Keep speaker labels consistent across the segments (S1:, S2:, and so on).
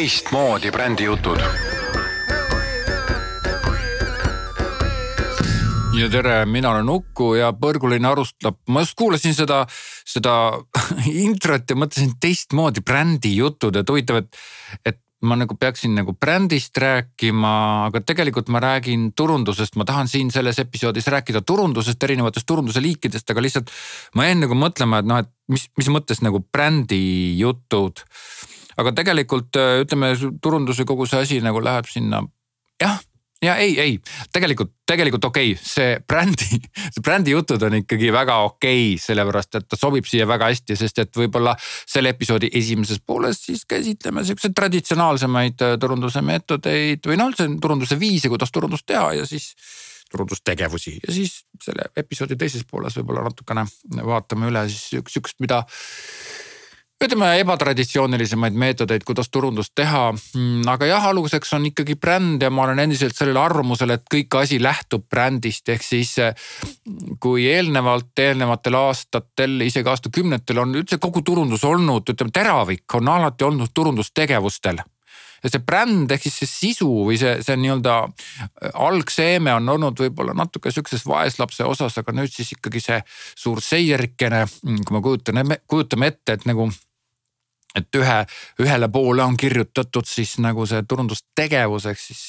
S1: teistmoodi brändijutud.
S2: ja tere, mina olen Uku ja Põrguline arustab, ma just kuulasin seda, seda introt ja mõtlesin teistmoodi brändijutud, et huvitav, et, et ma nagu peaksin nagu brändist rääkima, aga tegelikult ma räägin turundusest, ma tahan siin selles episoodis rääkida turundusest, erinevatest turunduse liikidest, aga lihtsalt ma jäin nagu mõtlema, et noh, et mis, mis mõttes nagu brändijutud. Aga tegelikult ütleme, turunduse kogu see asi nagu läheb sinna, jah ja ei, ei tegelikult, tegelikult okei okay., see brändi, see brändi jutud on ikkagi väga okei okay,, sellepärast et ta sobib siia väga hästi, sest et võib-olla selle episoodi esimeses pooles siis käsitleme siukseid traditsionaalsemaid äh, turunduse meetodeid või noh, üldse turunduse viise, kuidas turundust teha ja siis turundustegevusi ja siis selle episoodi teises pooles võib-olla natukene vaatame üle siis sihukest, mida ütleme ebatraditsioonilisemaid meetodeid, kuidas turundust teha. Mm, aga jah, aluseks on ikkagi bränd ja ma olen endiselt sellel arvamusel, et kõik asi lähtub brändist, ehk siis kui eelnevalt, eelnevatel aastatel, isegi aastakümnetel on üldse kogu turundus olnud, ütleme teravik on alati olnud turundustegevustel ja see bränd ehk siis see sisu või see, see nii-öelda algseeme on olnud võib-olla natuke sihukeses vaeslapse osas, aga nüüd siis ikkagi see suur seierikene, kui me kujutame, kujutame ette, et nagu et ühe, ühele poole on kirjutatud siis nagu see turundustegevus ehk siis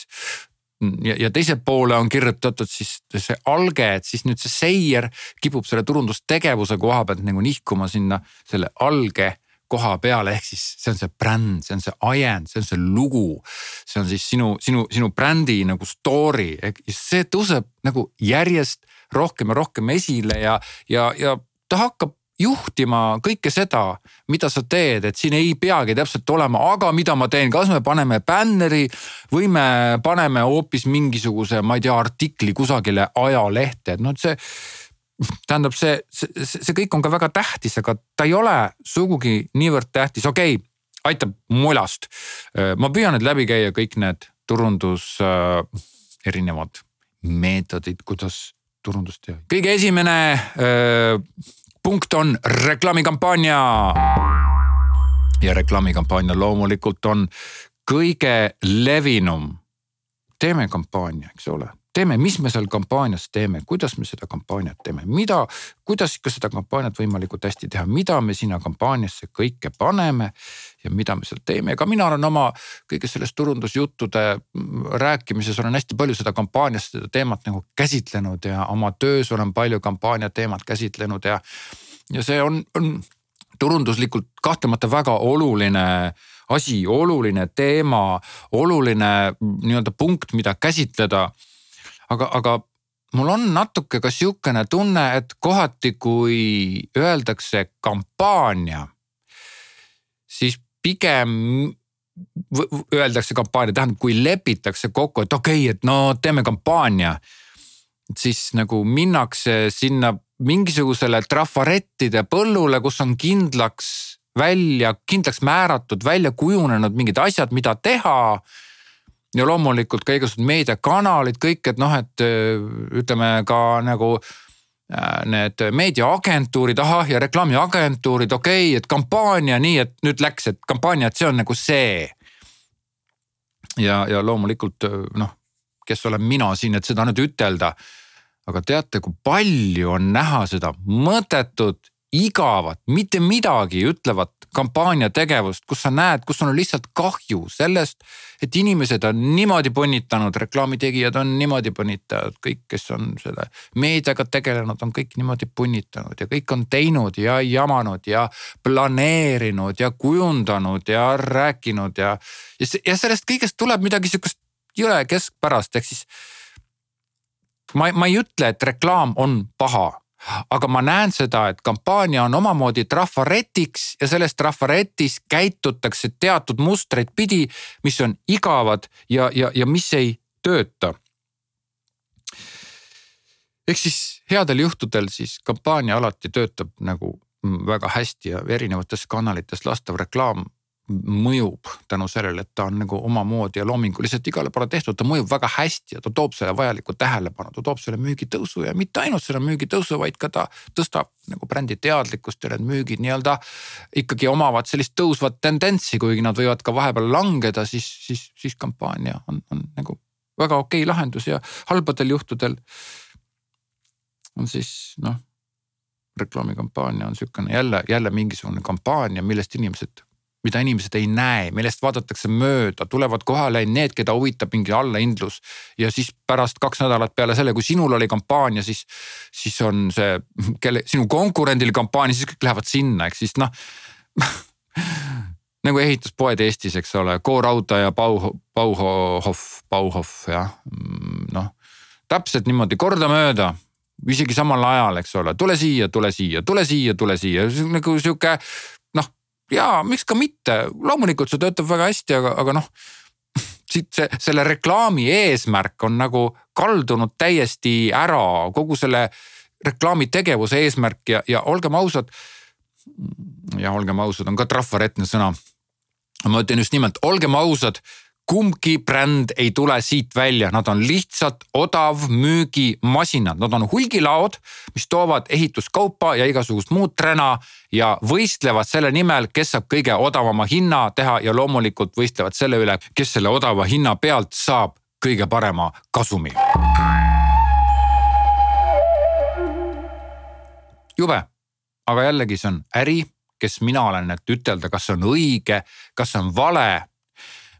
S2: ja, ja teise poole on kirjutatud siis see alge, et siis nüüd see seier kipub selle turundustegevuse koha pealt nagu nihkuma sinna selle alge koha peale, ehk siis see on see bränd, see on see ajend, see on see lugu. see on siis sinu, sinu, sinu brändi nagu story, see tõuseb nagu järjest rohkem ja rohkem esile ja, ja, ja ta hakkab juhtima kõike seda, mida sa teed, et siin ei peagi täpselt olema, aga mida ma teen, kas me paneme bänneri või me paneme hoopis mingisuguse, ma ei tea, artikli kusagile ajalehte, et noh, see tähendab, see, see, see kõik on ka väga tähtis, aga ta ei ole sugugi niivõrd tähtis, okei okay,, aitab mulast. ma püüan nüüd läbi käia kõik need turundus äh, erinevad meetodid, kuidas turundust teha. kõige esimene äh, punkt on reklaamikampaania. ja reklaamikampaania loomulikult on kõige levinum. teeme kampaania, eks ole teeme, mis me seal kampaanias teeme, kuidas me seda kampaaniat teeme, mida, kuidas ikka seda kampaaniat võimalikult hästi teha, mida me sinna kampaaniasse kõike paneme. ja mida me seal teeme, ega mina olen oma kõige selles turundusjuttude rääkimises olen hästi palju seda kampaaniast, seda teemat nagu käsitlenud ja oma töös olen palju kampaania teemat käsitlenud ja. ja see on, on turunduslikult kahtlemata väga oluline asi, oluline teema, oluline nii-öelda punkt, mida käsitleda aga, aga mul on natuke ka sihukene tunne, et kohati, kui öeldakse kampaania, siis pigem öeldakse kampaania, tähendab, kui lepitakse kokku, et okei okay,, et no teeme kampaania. siis nagu minnakse sinna mingisugusele trafarettide põllule, kus on kindlaks välja, kindlaks määratud, välja kujunenud mingid asjad, mida teha ja loomulikult ka igasugused meediakanalid, kõik, et noh, et ütleme ka nagu äh, need meediaagentuurid, ahah ja reklaamiagentuurid, okei okay,, et kampaania nii, et nüüd läks, et kampaania, et see on nagu see. ja, ja loomulikult noh, kes olen mina siin, et seda nüüd ütelda. aga teate, kui palju on näha seda mõttetut, igavat, mitte midagi ütlevat kampaaniategevust, kus sa näed, kus on lihtsalt kahju sellest, et inimesed on niimoodi punnitanud, reklaamitegijad on niimoodi punnitanud, kõik, kes on selle meediaga tegelenud, on kõik niimoodi punnitanud ja kõik on teinud ja jamanud ja planeerinud ja kujundanud ja rääkinud ja. ja sellest kõigest tuleb midagi sihukest jõle keskpärast, ehk siis ma, ma ei ütle, et reklaam on paha aga ma näen seda, et kampaania on omamoodi trafaretiks ja selles trafaretis käitutakse teatud mustreid pidi, mis on igavad ja, ja, ja mis ei tööta. ehk siis headel juhtudel siis kampaania alati töötab nagu väga hästi ja erinevates kanalites lastav reklaam mõjub tänu sellele, et ta on nagu omamoodi ja loominguliselt igale poole tehtud, ta mõjub väga hästi ja ta toob selle vajaliku tähelepanu, ta toob selle müügitõusu ja mitte ainult selle müügitõusu, vaid ka ta tõstab nagu brändi teadlikkust ja need müügid nii-öelda ikkagi omavad sellist tõusvat tendentsi, kuigi nad võivad ka vahepeal langeda, siis, siis, siis kampaania on, on nagu väga okei lahendus ja halbadel juhtudel on siis noh reklaamikampaania on sihukene jälle, jälle mingisugune kampaania, millest inimesed mida inimesed ei näe, millest vaadatakse mööda, tulevad kohale need, keda huvitab mingi allahindlus. ja siis pärast kaks nädalat peale selle, kui sinul oli kampaania, siis, siis on see, kelle, sinu konkurendil kampaania, siis kõik lähevad sinna, ehk siis noh nagu ehituspoed Eestis, eks ole, K-Rauta ja Bau, Bauhof, Bauhof jah, noh täpselt niimoodi kordamööda isegi samal ajal, eks ole, tule siia, tule siia, tule siia, tule siia, nagu sihuke jaa, miks ka mitte, loomulikult see töötab väga hästi, aga, aga noh siit see, selle reklaami eesmärk on nagu kaldunud täiesti ära, kogu selle reklaamitegevuse eesmärk ja, ja olgem ausad. ja olgem ausad, on ka trafaretne sõna. ma ütlen just nimelt, olgem ausad, kumbki bränd ei tule siit välja, nad on lihtsalt odavmüügimasinad, nad on hulgilaod, mis toovad ehituskaupa ja igasugust muud träna ja võistlevad selle nimel, kes saab kõige odavama hinna teha ja loomulikult võistlevad selle üle, kes selle odava hinna pealt saab kõige parema kasumi. jube, aga jällegi see on äri, kes mina olen, et ütelda, kas see on õige, kas see on vale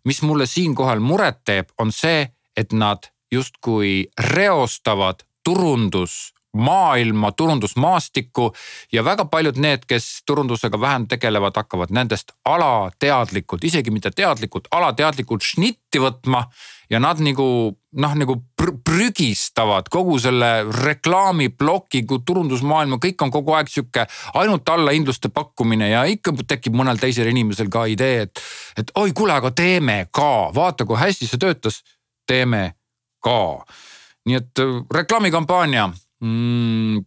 S2: mis mulle siinkohal muret teeb, on see, et nad justkui reostavad turundus maailma turundusmaastikku ja väga paljud need, kes turundusega vähem tegelevad, hakkavad nendest alateadlikult, isegi mitte teadlikult, alateadlikult šnitti võtma. Ja nad nagu noh, nagu pr prügistavad kogu selle reklaamiploki, kui turundusmaailma, kõik on kogu aeg sihuke ainult allahindluste pakkumine ja ikka tekib mõnel teisel inimesel ka idee, et, et oi, kuule, aga teeme ka, vaata kui hästi see töötas, teeme ka. Nii et reklaamikampaania mm,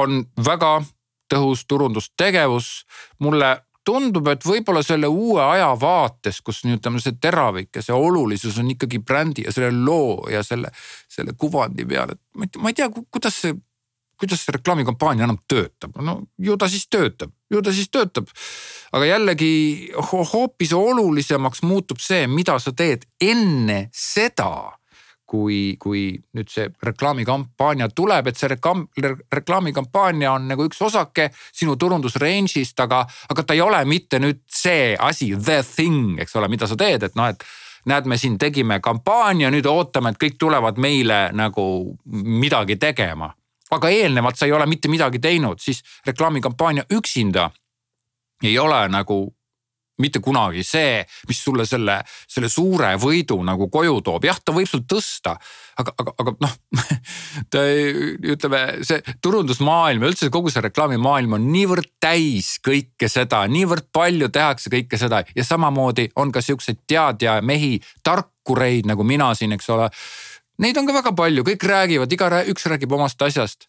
S2: on väga tõhus turundustegevus. mulle tundub, et võib-olla selle uue aja vaates, kus ütleme, see teravik ja see olulisus on ikkagi brändi ja selle loo ja selle, selle kuvandi peal, et ma ei tea, ma ei tea, kuidas see kuidas see reklaamikampaania enam töötab, no ju ta siis töötab, ju ta siis töötab. aga jällegi hoopis olulisemaks muutub see, mida sa teed enne seda kui, kui nüüd see reklaamikampaania tuleb, et see reklaam, reklaamikampaania on nagu üks osake sinu turundusrange'ist, aga, aga ta ei ole mitte nüüd see asi, the thing, eks ole, mida sa teed, et noh, et näed, me siin tegime kampaania, nüüd ootame, et kõik tulevad meile nagu midagi tegema. aga eelnevalt sa ei ole mitte midagi teinud, siis reklaamikampaania üksinda ei ole nagu mitte kunagi see, mis sulle selle, selle suure võidu nagu koju toob, jah, ta võib sul tõsta. aga, aga, aga noh ta ütleme, see turundusmaailm ja üldse kogu see reklaamimaailm on niivõrd täis kõike seda, niivõrd palju tehakse kõike seda ja samamoodi on ka siukseid teadja mehi, tarkureid nagu mina siin, eks ole. Neid on ka väga palju, kõik räägivad, igaüks räägib omast asjast.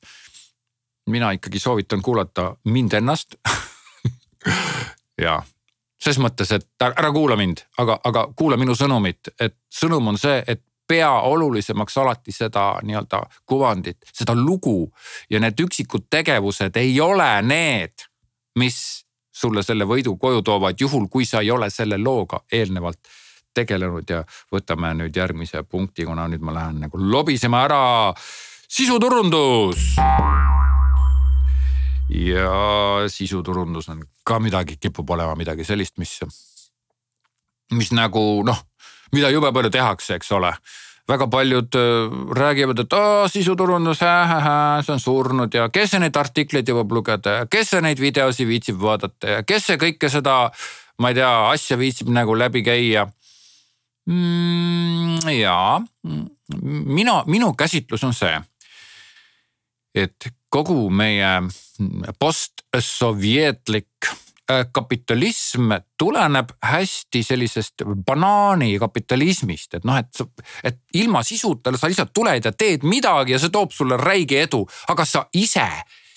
S2: mina ikkagi soovitan kuulata mind ennast ja ses mõttes, et ära kuula mind, aga, aga kuula minu sõnumit, et sõnum on see, et pea olulisemaks alati seda nii-öelda kuvandit, seda lugu ja need üksikud tegevused ei ole need, mis sulle selle võidu koju toovad, juhul kui sa ei ole selle looga eelnevalt tegelenud ja võtame nüüd järgmise punkti, kuna nüüd ma lähen nagu lobisema ära. sisuturundus ja sisuturundus on ka midagi, kipub olema midagi sellist, mis, mis nagu noh, mida jube palju tehakse, eks ole väga paljud äh, räägivad, et aa sisuturundus, see on surnud ja kes neid artikleid jõuab lugeda ja kes neid videosi viitsib vaadata ja kes see kõike seda, ma ei tea, asja viitsib nagu läbi käia mm,. ja mina, minu käsitlus on see, et kogu meie postsovjetlik äh, kapitalism tuleneb hästi sellisest banaanikapitalismist, et noh, et, et ilma sisuta sa lihtsalt tuled ja teed midagi ja see toob sulle räige edu, aga sa ise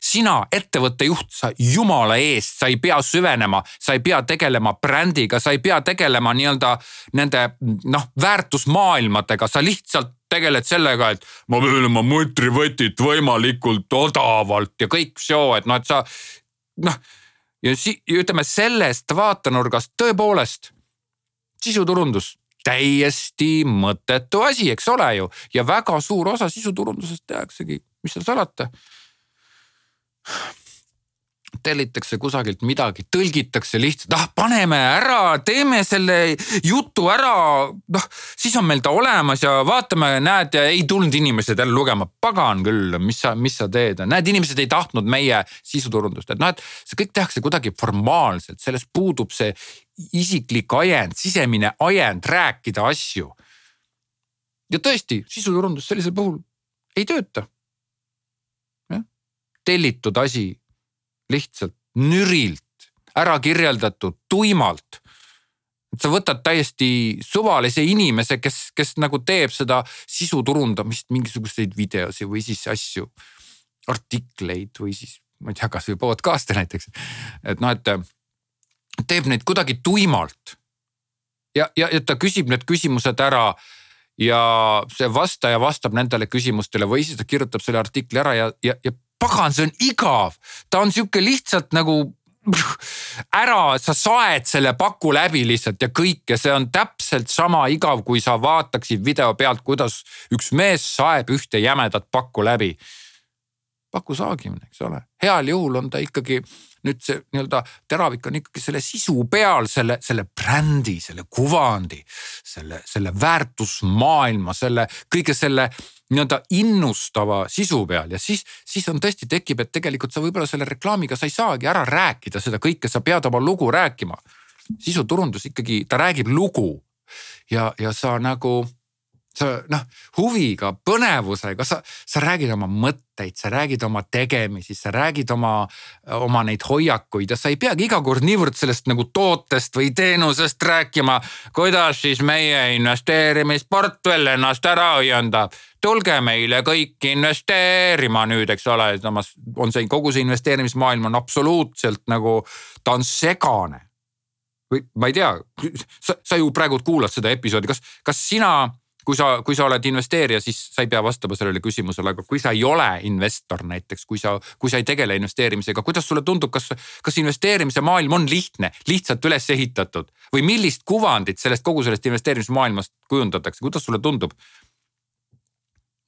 S2: sina, ettevõtte juht, sa jumala eest, sa ei pea süvenema, sa ei pea tegelema brändiga, sa ei pea tegelema nii-öelda nende noh, väärtusmaailmadega, sa lihtsalt tegeled sellega, et ma müün oma mutrivõtit võimalikult odavalt ja kõik seo, et noh, et sa noh. ja si-, ütleme sellest vaatenurgast tõepoolest sisuturundus täiesti mõttetu asi, eks ole ju, ja väga suur osa sisuturundusest tehaksegi, mis seal salata tellitakse kusagilt midagi, tõlgitakse lihtsalt, ah paneme ära, teeme selle jutu ära, noh siis on meil ta olemas ja vaatame, näed, ei tulnud inimesed jälle lugema, pagan küll, mis sa, mis sa teed, näed, inimesed ei tahtnud meie sisuturundust, et noh, et see kõik tehakse kuidagi formaalselt, sellest puudub see isiklik ajend, sisemine ajend rääkida asju. ja tõesti, sisuturundus sellisel puhul ei tööta. tellitud asi lihtsalt nürilt ära kirjeldatud, tuimalt. et sa võtad täiesti suvalise inimese, kes, kes nagu teeb seda sisu turundamist, mingisuguseid videosid või siis asju, artikleid või siis ma ei tea, kasvõi podcast'e näiteks. et noh, et teeb neid kuidagi tuimalt. ja, ja, ja ta küsib need küsimused ära ja see vastaja vastab nendele küsimustele või siis ta kirjutab selle artikli ära ja, ja, ja pagan, see on igav, ta on sihuke lihtsalt nagu ära, sa saed selle paku läbi lihtsalt ja kõik ja see on täpselt sama igav, kui sa vaataksid video pealt, kuidas üks mees saeb ühte jämedat pakku läbi. paku saagimine, eks ole, heal juhul on ta ikkagi nüüd see nii-öelda teravik on ikkagi selle sisu peal, selle, selle brändi, selle kuvandi, selle, selle väärtusmaailma, selle kõige selle nii-öelda innustava sisu peal ja siis, siis on tõesti tekib, et tegelikult sa võib-olla selle reklaamiga sa ei saagi ära rääkida seda kõike, sa pead oma lugu rääkima. sisuturundus ikkagi, ta räägib lugu ja, ja sa nagu sa noh, huviga, põnevusega, sa, sa räägid oma mõtteid, sa räägid oma tegemisi, sa räägid oma, oma neid hoiakuid ja sa ei peagi iga kord niivõrd sellest nagu tootest või teenusest rääkima. kuidas siis meie investeerimisportfell ennast ära õiendab. tulge meile kõik investeerima nüüd, eks ole, samas on see kogu see investeerimismaailm on absoluutselt nagu, ta on segane. või ma ei tea, sa, sa ju praegu kuulad seda episoodi, kas, kas sina kui sa, kui sa oled investeerija, siis sa ei pea vastama sellele küsimusele, aga kui sa ei ole investor näiteks, kui sa, kui sa ei tegele investeerimisega, kuidas sulle tundub, kas, kas investeerimise maailm on lihtne, lihtsalt üles ehitatud või millist kuvandit sellest kogu sellest investeerimismaailmast kujundatakse, kuidas sulle tundub?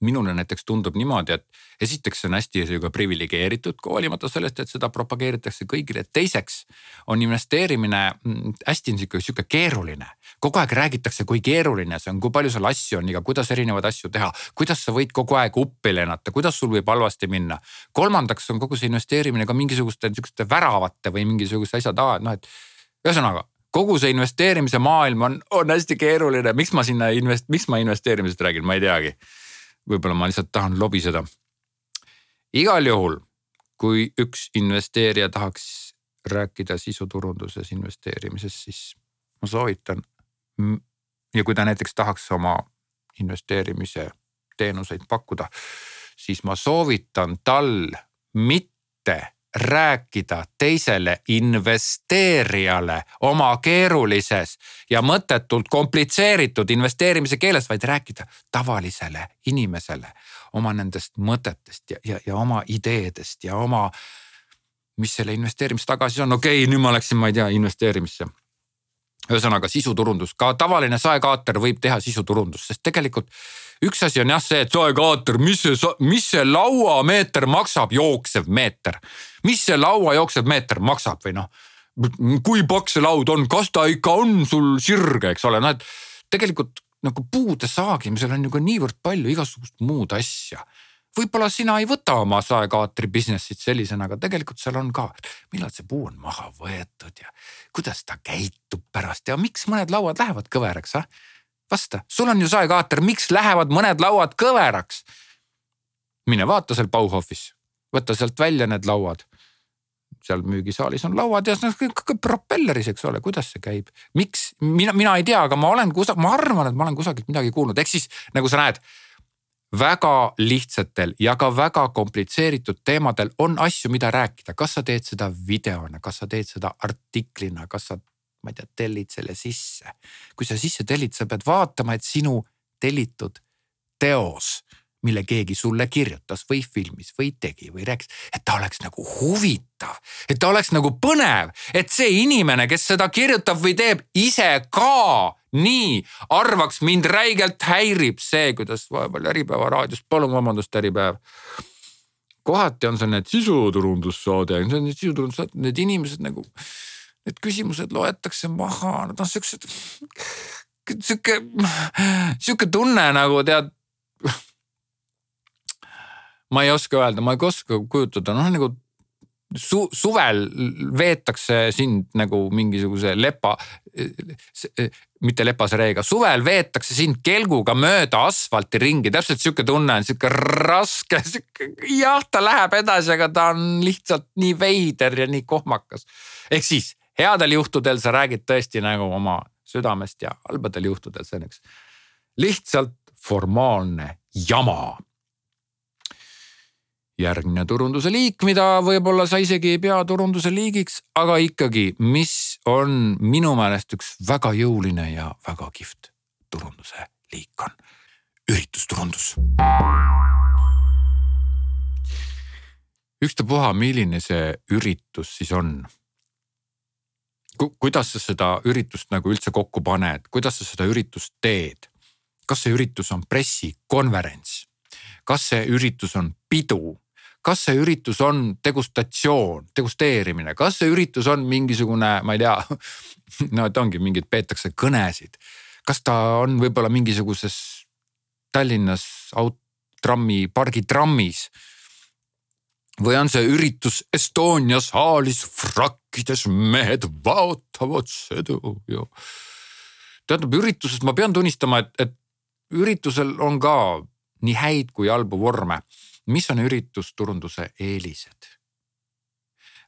S2: Minule näiteks tundub niimoodi, et esiteks see on hästi sihuke priviligeeritud, hoolimata sellest, et seda propageeritakse kõigile. teiseks on investeerimine mm, hästi sihuke, sihuke keeruline. kogu aeg räägitakse, kui keeruline see on, kui palju seal asju on ja kuidas erinevaid asju teha. kuidas sa võid kogu aeg uppi lennata, kuidas sul võib halvasti minna. kolmandaks on kogu see investeerimine ka mingisuguste niisuguste väravate või mingisuguse asja taha, et noh, et ühesõnaga kogu see investeerimise maailm on, on hästi keeruline, miks ma sinna invest-, miks ma investeerimisest räägin, ma ei teagi võib-olla ma lihtsalt tahan lobiseda. igal juhul, kui üks investeerija tahaks rääkida sisuturunduses investeerimisest, siis ma soovitan. ja kui ta näiteks tahaks oma investeerimise teenuseid pakkuda, siis ma soovitan tal mitte rääkida teisele investeerijale oma keerulises ja mõttetult komplitseeritud investeerimise keeles, vaid rääkida tavalisele inimesele oma nendest mõtetest ja, ja, ja oma ideedest ja oma, mis selle investeerimise taga siis on, okei okay,, nüüd ma läksin, ma ei tea, investeerimisse ühesõnaga sisuturundus, ka tavaline saekaater võib teha sisuturundust, sest tegelikult üks asi on jah see, et saekaater, mis see, mis see lauameeter maksab, jooksev meeter. mis see laua jooksev meeter maksab või noh, kui paks see laud on, kas ta ikka on sul sirge, eks ole, noh et tegelikult nagu puude saagimisel on ju ka niivõrd palju igasugust muud asja võib-olla sina ei võta oma saekaatri business'it sellisena, aga tegelikult seal on ka, millal see puu on maha võetud ja kuidas ta käitub pärast ja miks mõned lauad lähevad kõveraks, ah vasta, sul on ju saekaater, miks lähevad mõned lauad kõveraks? mine vaata seal Bauhofis, võta sealt välja need lauad. seal müügisaalis on lauad ja noh propelleris, eks ole, kuidas see käib, miks, mina, mina ei tea, aga ma olen kusa-, ma arvan, et ma olen kusagilt midagi kuulnud, ehk siis nagu sa näed väga lihtsatel ja ka väga komplitseeritud teemadel on asju, mida rääkida, kas sa teed seda videona, kas sa teed seda artiklina, kas sa, ma ei tea, tellid selle sisse. kui sa sisse tellid, sa pead vaatama, et sinu tellitud teos mille keegi sulle kirjutas või filmis või tegi või rääkis, et ta oleks nagu huvitav, et ta oleks nagu põnev, et see inimene, kes seda kirjutab või teeb, ise ka nii arvaks, mind räigelt häirib see, kuidas vahepeal Äripäeva raadios, palun vabandust, Äripäev. kohati on see need sisuturundussaade, see on need sisuturundussaade, need inimesed nagu, need küsimused loetakse maha, nad on siuksed, sihuke, sihuke tunne nagu tead ma ei oska öelda, ma ei oska kujutada, noh nagu su, suvel veetakse sind nagu mingisuguse lepa, mitte lepase reega, suvel veetakse sind kelguga mööda asfalti ringi, täpselt sihuke tunne on, sihuke raske, sihuke jah, ta läheb edasi, aga ta on lihtsalt nii veider ja nii kohmakas. ehk siis headel juhtudel sa räägid tõesti nagu oma südamest ja halbadel juhtudel see on üks lihtsalt formaalne jama järgmine turunduse liik, mida võib-olla sa isegi ei pea turunduse liigiks, aga ikkagi, mis on minu meelest üks väga jõuline ja väga kihvt turunduse liik on üritusturundus. ükstapuha, milline see üritus siis on Ku,. kuidas sa seda üritust nagu üldse kokku paned, kuidas sa seda üritust teed? kas see üritus on pressikonverents? kas see üritus on pidu? Kas see üritus on degustatsioon, degusteerimine, kas see üritus on mingisugune, ma ei tea, no et ongi mingid, peetakse kõnesid. kas ta on võib-olla mingisuguses Tallinnas aut-, trammi, pargitrammis. või on see üritus Estonia saalis frakkides mehed vaotavad sõdu ju. tähendab üritusest ma pean tunnistama, et, et üritusel on ka nii häid kui halbu vorme mis on üritusturunduse eelised?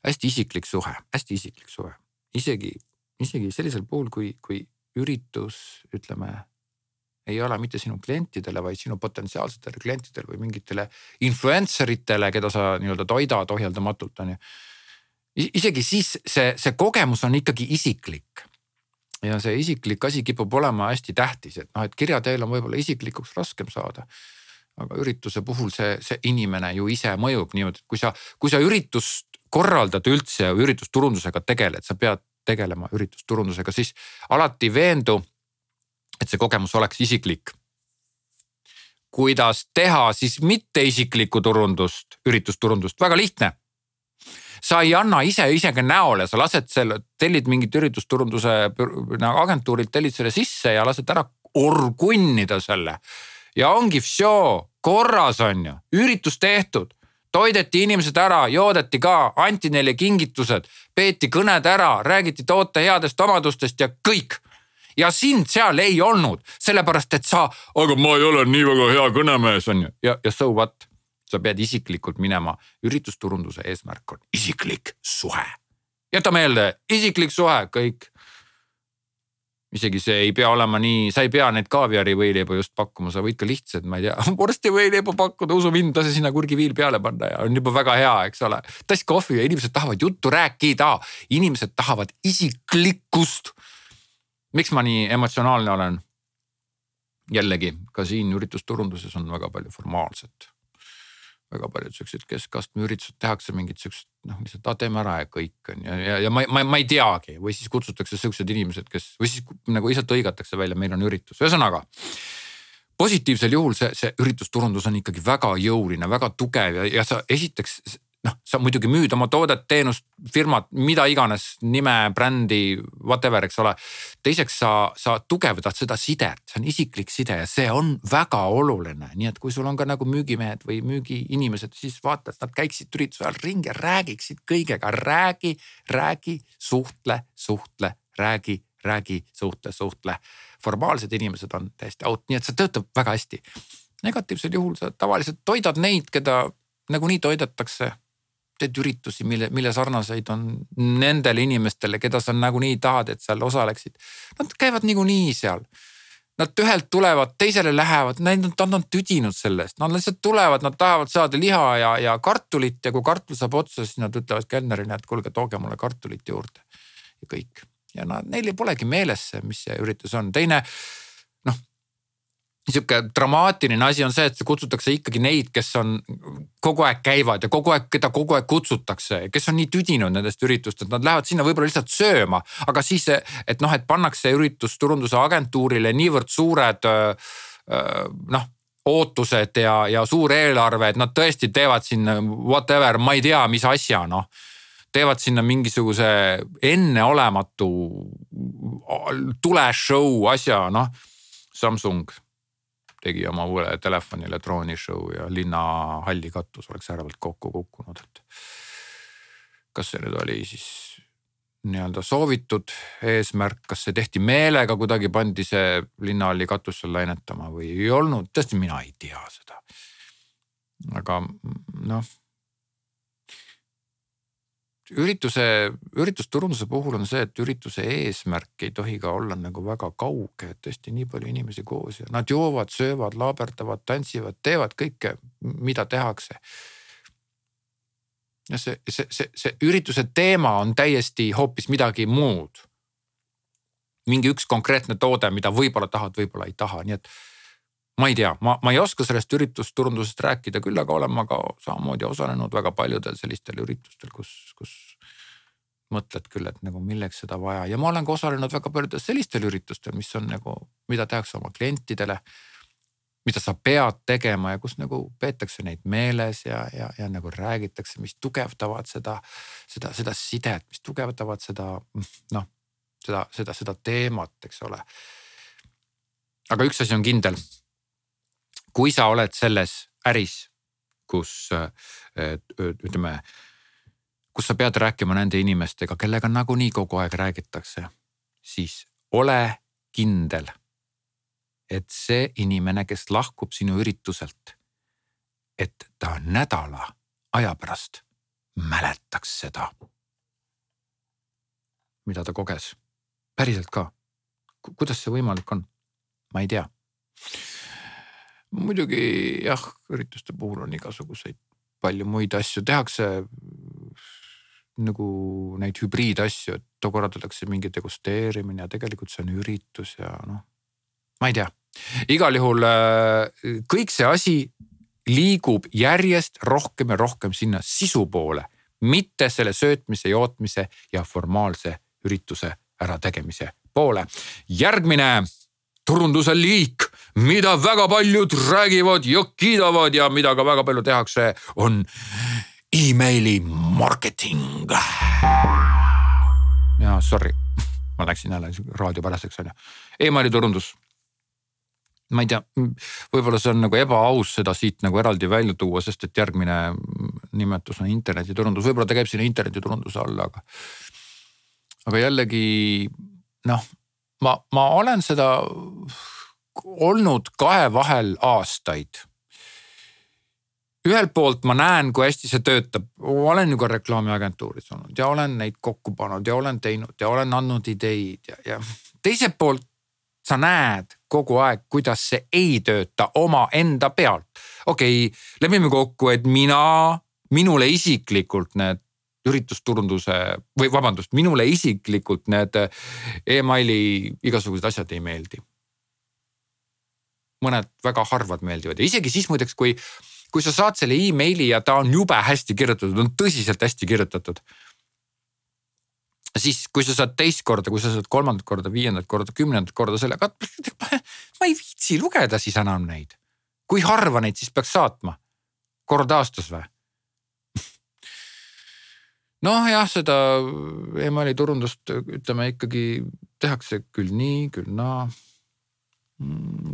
S2: hästi isiklik suhe, hästi isiklik suhe, isegi, isegi sellisel puhul, kui, kui üritus, ütleme, ei ole mitte sinu klientidele, vaid sinu potentsiaalsetele klientidele või mingitele influencer itele, keda sa nii-öelda toidad ohjeldamatult on ju. isegi siis see, see kogemus on ikkagi isiklik ja see isiklik asi kipub olema hästi tähtis, et noh, et kirja teel on võib-olla isiklikuks raskem saada aga ürituse puhul see, see inimene ju ise mõjub niimoodi, et kui sa, kui sa üritust korraldad üldse üritusturundusega tegeled, sa pead tegelema üritusturundusega, siis alati veendu, et see kogemus oleks isiklik. kuidas teha siis mitteisiklikku turundust, üritusturundust, väga lihtne. Sa ei anna ise isegi näole, sa lased selle, tellid mingit üritusturunduse nagu agentuurilt, tellid selle sisse ja lased ära orgunnida selle. Ja ongi vsjo, korras on ju, üritus tehtud toideti inimesed ära, joodeti ka, anti neile kingitused, peeti kõned ära, räägiti toote headest omadustest ja kõik. ja sind seal ei olnud, sellepärast et sa, aga ma ei ole nii väga hea kõnemees on ju ja, ja so what. sa pead isiklikult minema, üritusturunduse eesmärk on isiklik suhe. jäta meelde, isiklik suhe, kõik isegi see ei pea olema nii, sa ei pea neid kaaviari võileibu just pakkuma, sa võid ka lihtsalt, ma ei tea, vorstivõileibu pakkuda, usu mind, lase sinna kurgiviil peale panna ja on juba väga hea, eks ole. tass kohvi ja inimesed tahavad juttu rääkida, inimesed tahavad isiklikkust. miks ma nii emotsionaalne olen? jällegi ka siin üritusturunduses on väga palju formaalset väga paljud siuksed keskastme üritused tehakse mingid siuksed noh, lihtsalt ah, teeme ära ja kõik on ja, ja, ja ma, ma, ma ei teagi. Või siis kutsutakse siuksed inimesed, kes või siis nagu lihtsalt hõigatakse välja, meil on üritus, ühesõnaga positiivsel juhul see, see üritusturundus on ikkagi väga jõuline, väga tugev ja, ja sa esiteks noh, sa muidugi müüd oma toodet, teenust, firmat, mida iganes, nime, brändi, whatever, eks ole. teiseks sa, sa tugevdad seda sidet, see on isiklik side ja see on väga oluline, nii et kui sul on ka nagu müügimehed või müügiinimesed, siis vaata, et nad käiksid ürituse ajal ringi ja räägiksid kõigega, räägi, räägi, suhtle, suhtle, räägi, räägi, suhtle, suhtle. formaalsed inimesed on täiesti out, nii et see töötab väga hästi. negatiivsel juhul sa tavaliselt toidad neid, keda nagunii toidetakse teed üritusi, mille, mille sarnaseid on nendele inimestele, keda sa nagunii tahad, et seal osaleksid. Nad käivad niikuinii seal. Nad ühelt tulevad, teisele lähevad, nad, on tüdinud sellest, nad lihtsalt tulevad, nad tahavad saada liha ja, ja kartulit ja kui kartul saab otsa, siis nad ütlevad kelnerile, et kuulge, tooge mulle kartulit juurde. ja kõik ja nad, neil polegi meeles see, mis see üritus on, teine sihuke dramaatiline asi on see, et kutsutakse ikkagi neid, kes on kogu aeg käivad ja kogu aeg, keda kogu aeg kutsutakse, kes on nii tüdinud nendest üritustest, nad lähevad sinna võib-olla lihtsalt sööma. aga siis, et noh, et pannakse üritusturunduse agentuurile niivõrd suured noh ootused ja, ja suur eelarve, et nad tõesti teevad sinna whatever, ma ei tea, mis asja noh teevad sinna mingisuguse enneolematu tuleshow asja, noh. Samsung tegi oma uuele telefonile droonishow ja linnahalli katus oleks äärevalt kokku kukkunud, et. kas see nüüd oli siis nii-öelda soovitud eesmärk, kas see tehti meelega, kuidagi pandi see linnahalli katus seal lainetama või ei olnud, tõesti, mina ei tea seda. aga noh ürituse, üritusturunduse puhul on see, et ürituse eesmärk ei tohi ka olla nagu väga kauge, et tõesti nii palju inimesi koos ja nad joovad, söövad, laaberdavad, tantsivad, teevad kõike, mida tehakse. ja see, see, see, see ürituse teema on täiesti hoopis midagi muud. mingi üks konkreetne toode, mida võib-olla tahad, võib-olla ei taha, nii et ma ei tea, ma, ma ei oska sellest üritusturundusest rääkida, küll aga olen ma ka samamoodi osalenud väga paljudel sellistel üritustel, kus, kus mõtled küll, et nagu milleks seda vaja ja ma olen ka osalenud väga paljudel sellistel üritustel, mis on nagu, mida tehakse oma klientidele. mida sa pead tegema ja kus nagu peetakse neid meeles ja, ja, ja nagu räägitakse, mis tugevdavad seda, seda, seda sidet, mis tugevdavad seda noh, seda, seda, seda teemat, eks ole. aga üks asi on kindel kui sa oled selles äris, kus ütleme, kus sa pead rääkima nende inimestega, kellega nagunii kogu aeg räägitakse, siis ole kindel, et see inimene, kes lahkub sinu ürituselt, et ta nädala aja pärast mäletaks seda, mida ta koges. päriselt ka. kuidas see võimalik on? ma ei tea muidugi jah, ürituste puhul on igasuguseid palju muid asju, tehakse nagu neid hübriidasju, et korraldatakse mingi degusteerimine ja tegelikult see on üritus ja noh, ma ei tea. igal juhul äh, kõik see asi liigub järjest rohkem ja rohkem sinna sisu poole, mitte selle söötmise, jootmise ja formaalse ürituse ärategemise poole. järgmine turunduse liik, mida väga paljud räägivad ja kiidavad ja mida ka väga palju tehakse, on emaili marketing. ja sorry, ma läksin jälle raadiopäraseks on ju, emaili turundus ma ei tea, võib-olla see on nagu ebaaus seda siit nagu eraldi välja tuua, sest et järgmine nimetus on internetiturundus, võib-olla ta käib sinna internetiturunduse alla, aga. aga jällegi noh, ma, ma olen seda olnud kahe vahel aastaid. ühelt poolt ma näen, kui hästi see töötab, olen ju ka reklaamiagentuuris olnud ja olen neid kokku pannud ja olen teinud ja olen andnud ideid ja, ja teiselt poolt sa näed kogu aeg, kuidas see ei tööta omaenda pealt. okei okay,, lepime kokku, et mina, minule isiklikult need üritusturunduse või vabandust, minule isiklikult need emaili igasugused asjad ei meeldi. Mõned väga harvad meeldivad ja isegi siis muideks, kui, kui sa saad selle emaili ja ta on jube hästi kirjutatud, on tõsiselt hästi kirjutatud. siis, kui sa saad teist korda, kui sa saad kolmandat korda, viiendat korda, kümnendat korda selle, ma ei viitsi lugeda siis enam neid. kui harva neid siis peaks saatma? kord aastas või? noh jah, seda emaili turundust ütleme ikkagi tehakse küll nii, küll naa. Mm,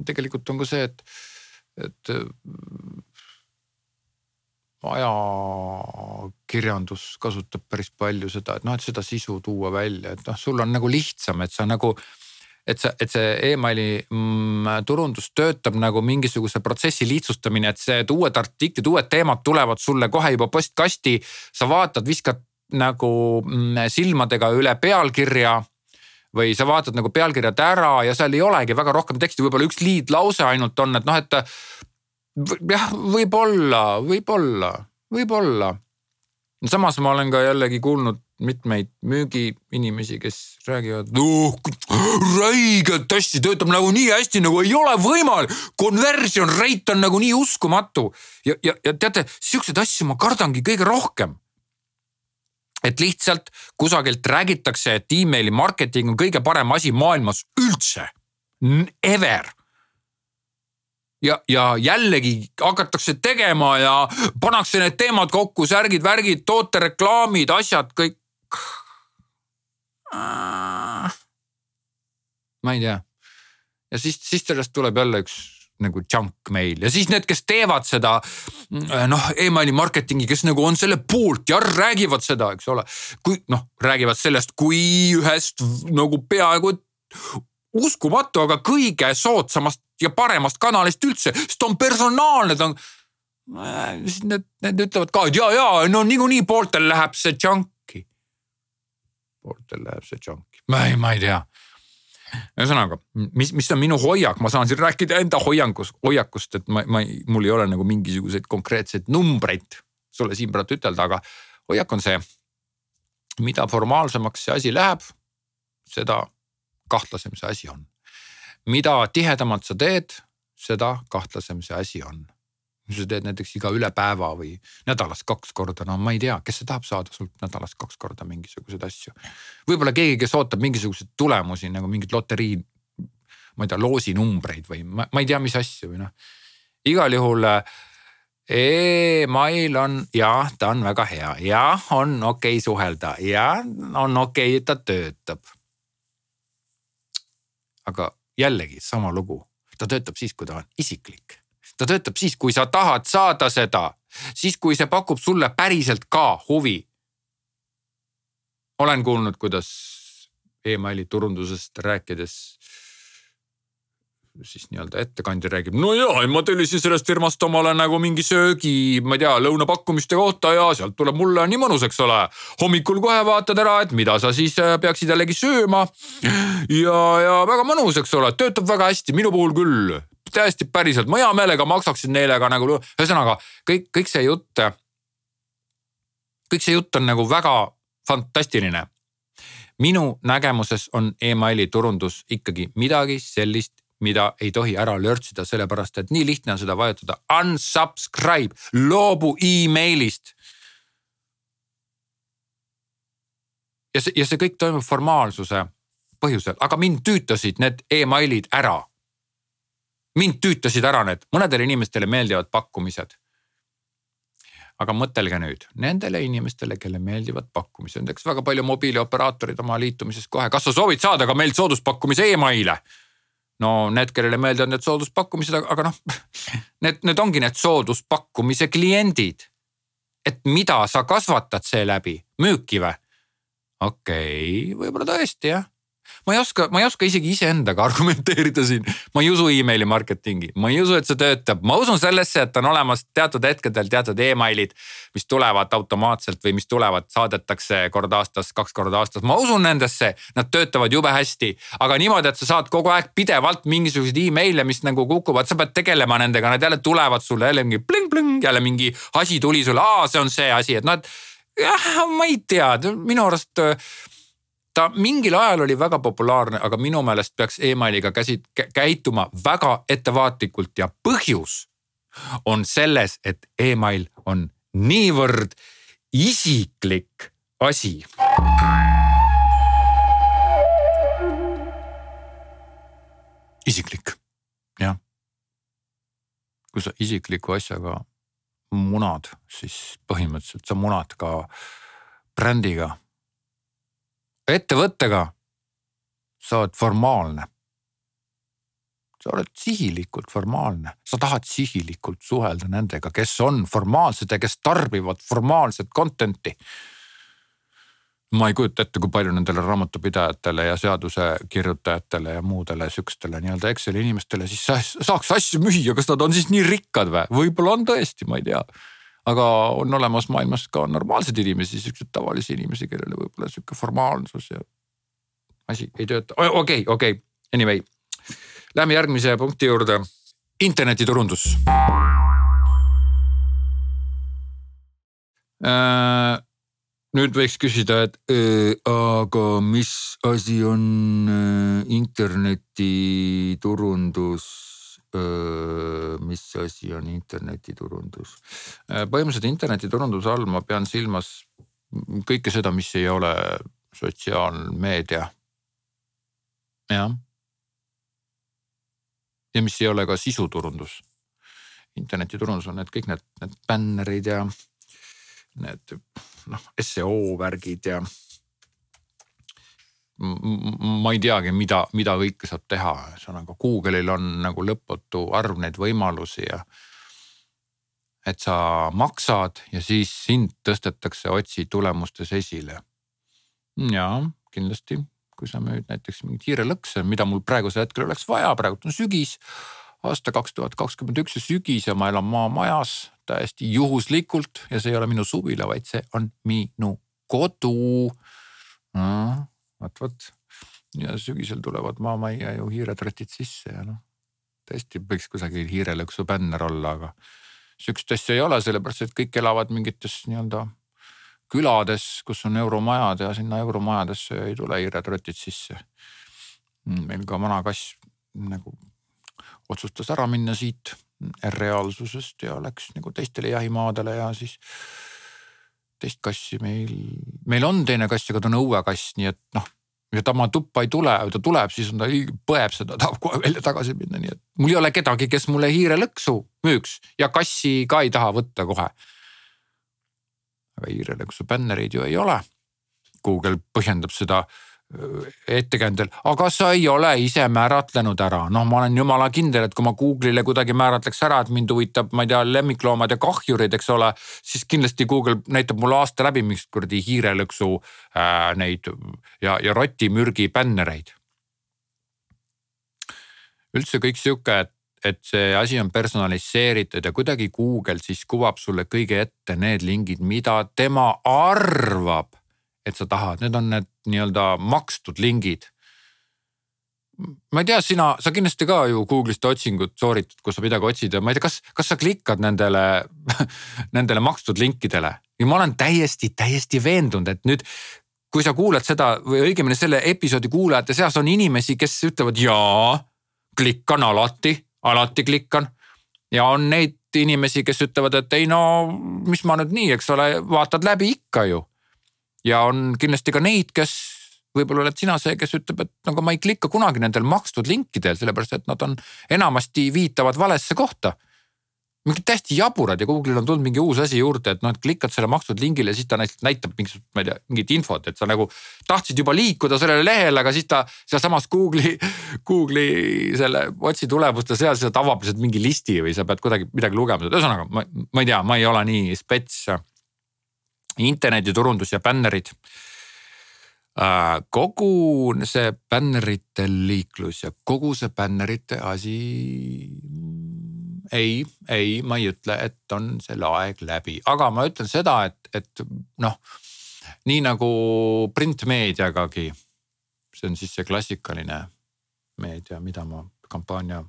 S2: tegelikult on ka see, et, et äh, ajakirjandus kasutab päris palju seda, et noh, et seda sisu tuua välja, et noh, sul on nagu lihtsam, et sa nagu et sa, et see emaili mm, turundus töötab nagu mingisuguse protsessi lihtsustamine, et see, et uued artiklid, uued teemad tulevad sulle kohe juba postkasti. sa vaatad, viskad nagu mm, silmadega üle pealkirja või sa vaatad nagu pealkirjad ära ja seal ei olegi väga rohkem teksti, võib-olla üks liidlause ainult on, et noh, et jah, võib-olla, võib-olla, võib-olla. samas ma olen ka jällegi kuulnud mitmeid müügiinimesi, kes räägivad oh,, räigelt hästi, töötab nagu nii hästi, nagu ei ole võimalik. Conversion rate on nagu nii uskumatu ja, ja, ja teate, siukseid asju ma kardangi kõige rohkem. Et lihtsalt kusagilt räägitakse, et emaili marketing on kõige parem asi maailmas üldse. Ever ja, ja jällegi hakatakse tegema ja pannakse need teemad kokku, särgid, värgid, tootereklaamid, asjad kõik ma ei tea. ja siis, siis sellest tuleb jälle üks nagu junk mail ja siis need, kes teevad seda noh e, emaili marketingi, kes nagu on selle poolt ja räägivad seda, eks ole. kui noh, räägivad sellest kui ühest nagu peaaegu uskumatu, aga kõige soodsamast ja paremast kanalist üldse, sest ta on personaalne, ta on. siis need, need ütlevad ka, et ja, ja no niikuinii pooltel läheb see junk pooltel läheb see junki, ma ei, ma ei tea. Ühesõnaga, mis, mis on minu hoiak, ma saan siin rääkida enda hoiangust, hoiakust, et ma, ma, mul ei ole nagu mingisuguseid konkreetseid numbreid sulle siin praegu ütelda, aga hoiak on see. mida formaalsemaks see asi läheb, seda kahtlasem see asi on. mida tihedamalt sa teed, seda kahtlasem see asi on kui sa teed näiteks iga üle päeva või nädalas kaks korda, no ma ei tea, kes see tahab saada sult nädalas kaks korda mingisuguseid asju. võib-olla keegi, kes ootab mingisuguseid tulemusi nagu mingit loterii, ma ei tea, loosinumbreid või ma, ma ei tea, mis asju või noh. igal juhul email on jah, ta on väga hea, jah, on okei okay suhelda ja on okei okay,, et ta töötab. aga jällegi sama lugu, ta töötab siis, kui ta on isiklik ta töötab siis, kui sa tahad saada seda, siis kui see pakub sulle päriselt ka huvi. olen kuulnud, kuidas emaili turundusest rääkides siis nii-öelda ettekandja räägib, no ja, ma tellisin sellest firmast omale nagu mingi söögi, ma ei tea, lõunapakkumiste kohta ja sealt tuleb mulle nii mõnus, eks ole. hommikul kohe vaatad ära, et mida sa siis äh, peaksid jällegi sööma. ja, ja väga mõnus, eks ole, töötab väga hästi, minu puhul küll täiesti päriselt, ma hea meelega maksaksin neile ka nagu, ühesõnaga kõik, kõik see jutt. kõik see jutt on nagu väga fantastiline. minu nägemuses on emaili turundus ikkagi midagi sellist, mida ei tohi ära lörtsida, sellepärast et nii lihtne on seda vajutada unsubscribe, loobu emailist. ja see, ja see kõik toimub formaalsuse põhjusel, aga mind tüütasid need emailid ära mind tüütasid ära need, mõnedele inimestele meeldivad pakkumised. aga mõtelge nüüd nendele inimestele, kelle meeldivad pakkumised, näiteks väga palju mobiilioperaatorid oma liitumises kohe, kas sa soovid saada ka meilt sooduspakkumise emaile? no need, kellele meeldivad need sooduspakkumised, aga noh, need, need ongi need sooduspakkumise kliendid. et mida sa kasvatad seeläbi, müüki või? okei okay,, võib-olla tõesti jah ma ei oska, ma ei oska isegi iseendaga argumenteerida siin. ma ei usu emaili marketingi, ma ei usu, et see töötab, ma usun sellesse, et on olemas teatud hetkedel teatud emailid, mis tulevad automaatselt või mis tulevad, saadetakse kord aastas, kaks korda aastas, ma usun nendesse, nad töötavad jube hästi. aga niimoodi, et sa saad kogu aeg pidevalt mingisuguseid email'e, mis nagu kukuvad, sa pead tegelema nendega, nad jälle tulevad sulle jälle mingi pling-pling, jälle mingi asi tuli sulle, aa, see on see asi, et noh, et jah, ma ei tea, minu arust ta mingil ajal oli väga populaarne, aga minu meelest peaks emailiga käsit-, käituma väga ettevaatlikult ja põhjus on selles, et email on niivõrd isiklik asi. isiklik, jah. kui sa isikliku asjaga munad, siis põhimõtteliselt sa munad ka brändiga ettevõttega sa oled formaalne. sa oled sihilikult formaalne, sa tahad sihilikult suhelda nendega, kes on formaalsed ja kes tarbivad formaalset content'i. ma ei kujuta ette, kui palju nendele raamatupidajatele ja seaduse kirjutajatele ja muudele sihukestele nii-öelda Exceli inimestele siis saaks asju müüa, kas nad on siis nii rikkad või? võib-olla on tõesti, ma ei tea aga on olemas maailmas ka normaalseid inimesi, siukseid tavalisi inimesi, kellele võib-olla sihuke formaalsus ja asi ei tööta, okei okay,, okei okay., anyway. Lähme järgmise punkti juurde, internetiturundus äh, nüüd võiks küsida, et äh, aga mis asi on äh, internetiturundus? Mis asi on internetiturundus põhimõtteliselt internetiturunduse all ma pean silmas kõike seda, mis ei ole sotsiaalmeedia. jah. ja mis ei ole ka sisuturundus. internetiturundus on need kõik need, need bännerid ja need noh, seo värgid ja. Ma ei teagi, mida, mida kõike saab teha, ühesõnaga Google'il on nagu lõputu arv neid võimalusi ja. et sa maksad ja siis sind tõstetakse otsi tulemustes esile. ja kindlasti, kui sa müüd näiteks mingeid hiirelõkse, mida mul praegusel hetkel oleks vaja, praegu on sügis aasta kaks tuhat kakskümmend üks ja sügis ja ma elan maamajas täiesti juhuslikult ja see ei ole minu suvila, vaid see on minu kodu no,. Vot, vot ja sügisel tulevad maamajja ju hiiretratid sisse ja noh, tõesti võiks kusagil hiirelõksu bänner olla, aga sihukest asja ei ole, sellepärast et kõik elavad mingites nii-öelda külades, kus on euromajad ja sinna euromajadesse ei tule hiiretratid sisse. meil ka vana kass nagu otsustas ära minna siit reaalsusest ja läks nagu teistele jahimaadele ja siis teist kassi meil, meil on teine kass, aga ta on õuekass, nii et noh, ja ta oma tuppa ei tule, ta tuleb, siis on ta põeb seda, tahab kohe välja tagasi minna, nii et mul ei ole kedagi, kes mulle hiirelõksu müüks ja kassi ka ei taha võtta kohe. aga hiirelõksu bännereid ju ei ole. Google põhjendab seda ettekäändel, aga sa ei ole ise määratlenud ära, noh, ma olen jumala kindel, et kui ma Google'ile kuidagi määratleks ära, et mind huvitab, ma ei tea, lemmikloomad ja kahjurid, eks ole. siis kindlasti Google näitab mulle aasta läbi mingit kuradi hiirelõksu äh, neid ja, ja rotimürgi bännereid. üldse kõik sihuke, et, et see asi on personaliseeritud ja kuidagi Google siis kuvab sulle kõige ette need lingid, mida tema arvab et sa tahad, need on need nii-öelda makstud lingid. ma ei tea, sina, sa kindlasti ka ju Google'ist otsingut sooritad, kus sa midagi otsid ja ma ei tea, kas, kas sa klikkad nendele nendele makstud linkidele ja ma olen täiesti, täiesti veendunud, et nüüd kui sa kuulad seda või õigemini selle episoodi kuulajate seas on inimesi, kes ütlevad jaa, klikkan alati, alati klikkan. ja on neid inimesi, kes ütlevad, et ei no mis ma nüüd nii, eks ole, vaatad läbi ikka ju ja on kindlasti ka neid, kes võib-olla oled sina see, kes ütleb, et no aga ma ei klikka kunagi nendel makstud linkidel, sellepärast et nad on enamasti viitavad valesse kohta. mingid täiesti jaburad ja Google'il on tulnud mingi uus asi juurde, et noh, et klikkad selle makstud lingile, siis ta näitab mingisugust, ma ei tea, mingit infot, et sa nagu tahtsid juba liikuda sellele lehele, aga siis ta sealsamas Google'i, Google'i selle otsi tulemuste seas sealt avab lihtsalt mingi listi või sa pead kuidagi midagi lugema, ühesõnaga ma, ma ei tea, ma ei ole nii spets internetiturundus ja bännerid. Äh, kogu see bännerite liiklus ja kogu see bännerite asi. ei, ei, ma ei ütle, et on selle aeg läbi, aga ma ütlen seda, et, et noh, nii nagu printmeediagagi. see on siis see klassikaline meedia, mida ma kampaania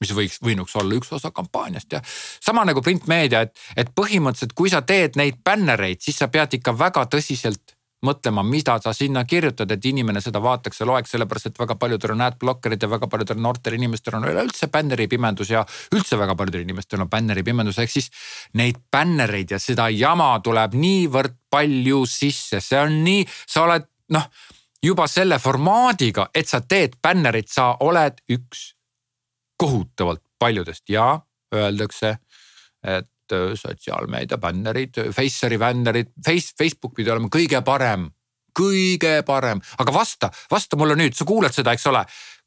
S2: mis võiks, võinuks olla üks osa kampaaniast ja sama nagu printmeedia, et, et põhimõtteliselt, kui sa teed neid bännereid, siis sa pead ikka väga tõsiselt mõtlema, mida sa sinna kirjutad, et inimene seda vaataks ja loeks, sellepärast et väga paljudel on adblocker'id ja väga paljudel noortel inimestel on üleüldse bänneripimendus ja üldse väga paljudel inimestel on bänneripimendus, ehk siis neid bännereid ja seda jama tuleb niivõrd palju sisse, see on nii, sa oled noh juba selle formaadiga, et sa teed bännerit, sa oled üks kohutavalt paljudest ja öeldakse, et äh, sotsiaalmeedia bännerid, Faceri bännerid, Face, Facebook pidi olema kõige parem, kõige parem, aga vasta, vasta mulle nüüd, sa kuulad seda, eks ole.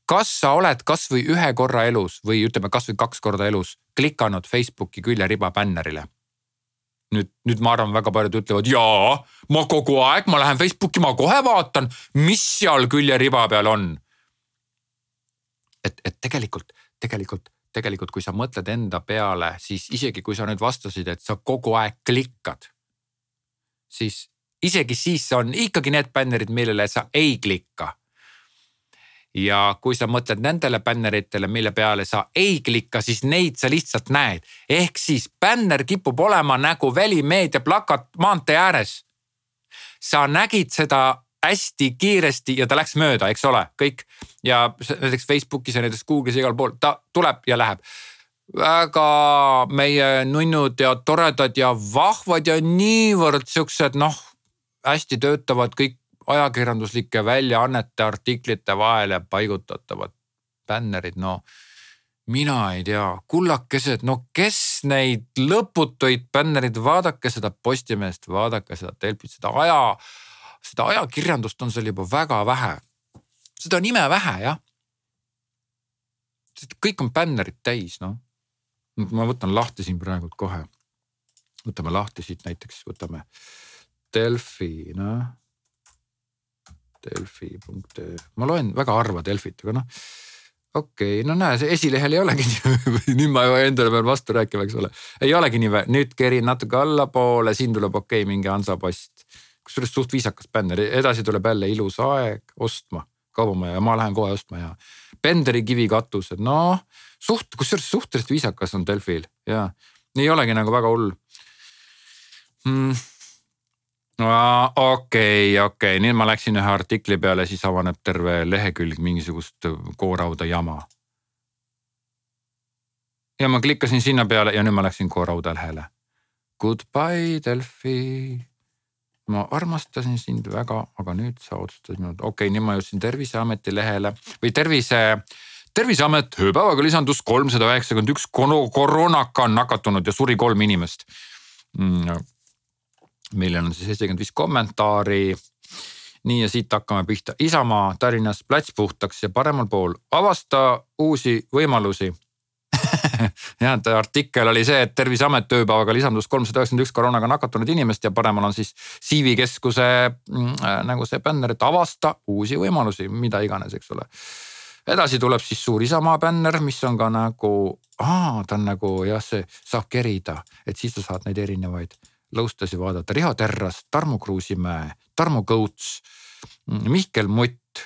S2: kas sa oled kasvõi ühe korra elus või ütleme kasvõi kaks korda elus klikanud Facebooki küljeriba bännerile? nüüd, nüüd ma arvan, väga paljud ütlevad jaa, ma kogu aeg, ma lähen Facebooki, ma kohe vaatan, mis seal küljeriba peal on. et, et tegelikult tegelikult, tegelikult kui sa mõtled enda peale, siis isegi kui sa nüüd vastasid, et sa kogu aeg klikkad, siis isegi siis on ikkagi need bännerid, millele sa ei klikka. ja kui sa mõtled nendele bänneritele, mille peale sa ei klikka, siis neid sa lihtsalt näed. ehk siis bänner kipub olema nagu välimeedia plakat maantee ääres. sa nägid seda hästi kiiresti ja ta läks mööda, eks ole, kõik. ja näiteks Facebookis ja näiteks Google'is igal pool, ta tuleb ja läheb. väga meie nunnud ja toredad ja vahvad ja niivõrd siuksed noh, hästi töötavad kõik ajakirjanduslike väljaannete artiklite vahele paigutatavad bännerid, no mina ei tea, kullakesed, no kes neid lõputuid bännerid, vaadake seda Postimeest, vaadake seda Delfit, seda aja seda ajakirjandust on seal juba väga vähe. seda on imevähe jah. kõik on bännerid täis noh. ma võtan lahti siin praegu kohe. võtame lahti siit näiteks, võtame Delfi noh. Delfi.ee, ma loen väga harva Delfit, aga noh okei okay,, no näe, see esilehel ei olegi nii nüüd ma endale pean vastu rääkima, eks ole. ei olegi nii, nüüd kerin natuke allapoole, siin tuleb okei okay, mingi Hansapost kusjuures suht viisakas bänner, edasi tuleb jälle ilus aeg ostma kaubamaja ja ma lähen kohe ostma ja Benderi kivikatused, noh suht, kusjuures suhteliselt viisakas on Delfil ja ei olegi nagu väga hull. Mm.. okei, okei, nüüd ma läksin ühe artikli peale, siis avaneb terve lehekülg mingisugust koorauda jama. ja ma klikkasin sinna peale ja nüüd ma läksin koorauda lehele. Goodbye Delfi ma armastasin sind väga, aga nüüd sa otsustasid minult, okei okay,, nüüd ma jõudsin Terviseameti lehele või tervise, terviseamet ööpäevaga lisandus kolmsada üheksakümmend üks koroonaka on nakatunud ja suri kolm inimest mm,. meil on siis seitsekümmend viis kommentaari. nii ja siit hakkame pihta, Isamaa Tallinnas plats puhtaks ja paremal pool avasta uusi võimalusi jah, et artikkel oli see, et Terviseamet ööpäevaga lisandus kolmsada üheksakümmend üks koroonaga nakatunud inimest ja paremal on siis CV keskuse mm, äh, nagu see bänner, et avasta uusi võimalusi, mida iganes, eks ole. edasi tuleb siis suur Isamaa bänner, mis on ka nagu, ta on nagu jah, see saab kerida, et siis sa saad neid erinevaid lõustasi vaadata, Riho Terras, Tarmo Kruusimäe, Tarmo Kõuts, Mihkel Mutt,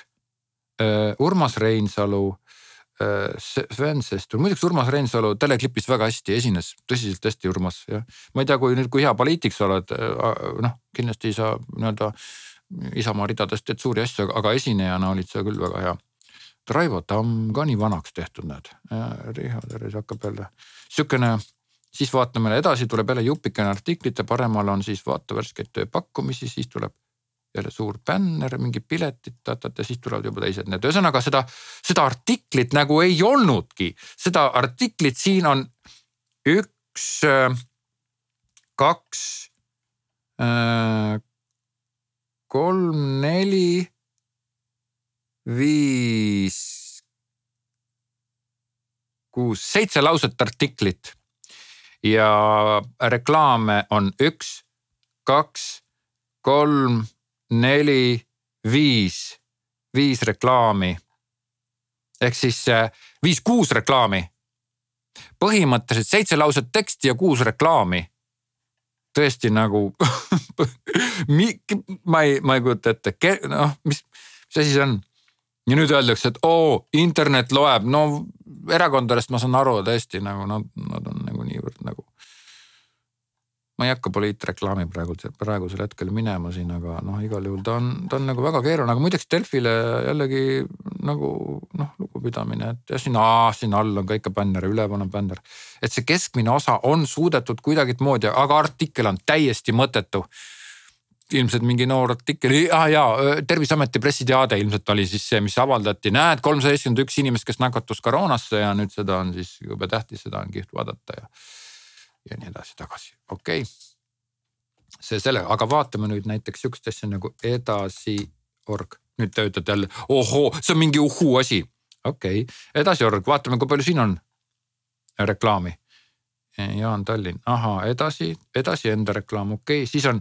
S2: äh, Urmas Reinsalu Sven Sester, muideks Urmas Reinsalu teleklipis väga hästi esines, tõsiselt hästi Urmas jah. ma ei tea, kui nüüd, kui hea poliitik sa oled, äh, noh kindlasti sa nii-öelda Isamaa ridadest teed suuri asju, aga esinejana olid sa küll väga hea. Raivo Tamm ka nii vanaks tehtud, näed. Riho Tervis hakkab jälle, sihukene, siis vaatame edasi, tuleb jälle jupikene artiklite, paremal on siis vaata värskeid tööpakkumisi, siis tuleb jälle suur bänner, mingid piletid, ta-ta-ta, siis tulevad juba teised need, ühesõnaga seda, seda artiklit nagu ei olnudki. seda artiklit siin on üks, kaks, kolm, neli, viis, kuus, seitse lauset artiklit. ja reklaame on üks, kaks, kolm neli, viis, viis reklaami. ehk siis äh, viis-kuus reklaami. põhimõtteliselt seitse lauset teksti ja kuus reklaami. tõesti nagu ma ei, ma ei kujuta ette, noh, mis, mis asi see on? ja nüüd öeldakse, et oo, internet loeb, no erakondadest ma saan aru tõesti nagu nad, nad on nagu niivõrd nagu ma ei hakka poliitreklaami praegu, praegusel hetkel minema siin, aga noh, igal juhul ta on, ta on nagu väga keeruline, aga muideks Delfile jällegi nagu noh, lugupidamine, et jah, siin, siin all on ka ikka bänner, üleval on bänner. et see keskmine osa on suudetud kuidagimoodi, aga artikkel on täiesti mõttetu ilmselt mingi noor artikkel ah,, jaa, terviseameti pressiteade ilmselt oli siis see, mis avaldati, näed, kolmsada seitsekümmend üks inimest, kes nakatus koroonasse ja nüüd seda on siis jube tähtis, seda on kihvt vaadata ja ja nii edasi, tagasi, okei okay.. see selle, aga vaatame nüüd näiteks sihukest asja nagu edasi.org, nüüd te ütlete jälle, ohoo, see on mingi uhuu asi. okei okay., edasi.org, vaatame, kui palju siin on reklaami. Jaan Tallinn, ahaa, edasi, edasi enda reklaam, okei okay., siis on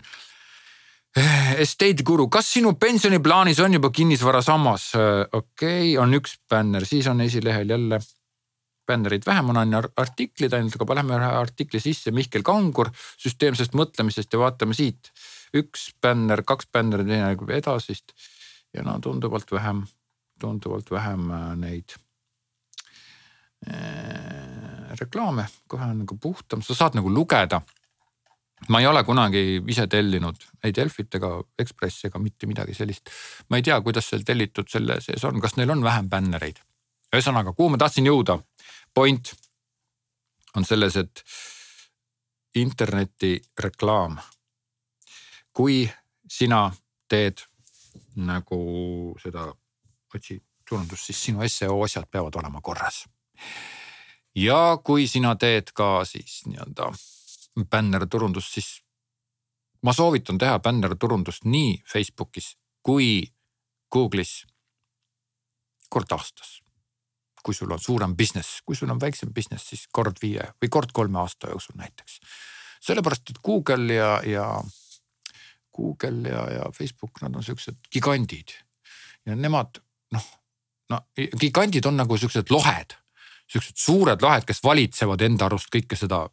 S2: eh, Estate Guru, kas sinu pensioniplaanis on juba kinnisvarasammas? okei okay,, on üks bänner, siis on esilehel jälle bännereid vähem, on ainult artiklid ainult, aga paneme ühe artikli sisse, Mihkel Kangur süsteemsest mõtlemisest ja vaatame siit. üks bänner, kaks bännerit, teine liigub edasist ja no tunduvalt vähem, tunduvalt vähem äh, neid äh, reklaame, kohe on nagu puhtam, sa saad nagu lugeda ma ei ole kunagi ise tellinud ei Delfit ega Ekspressi ega mitte midagi sellist. ma ei tea, kuidas seal tellitud selle sees on, kas neil on vähem bännereid. ühesõnaga, kuhu ma tahtsin jõuda, point on selles, et internetireklaam. kui sina teed nagu seda otsiturundust, siis sinu seo asjad peavad olema korras. ja kui sina teed ka siis nii-öelda bännerturundust, siis ma soovitan teha bännerturundust nii Facebookis kui Google'is kord aastas. Kui sul on suurem business, kui sul on väiksem business, siis kord viie või kord kolme aasta jooksul näiteks. sellepärast, et Google ja, ja Google ja, ja Facebook, nad on siuksed gigandid ja nemad noh, no gigandid on nagu siuksed lohed, siuksed suured lohed, kes valitsevad enda arust kõike seda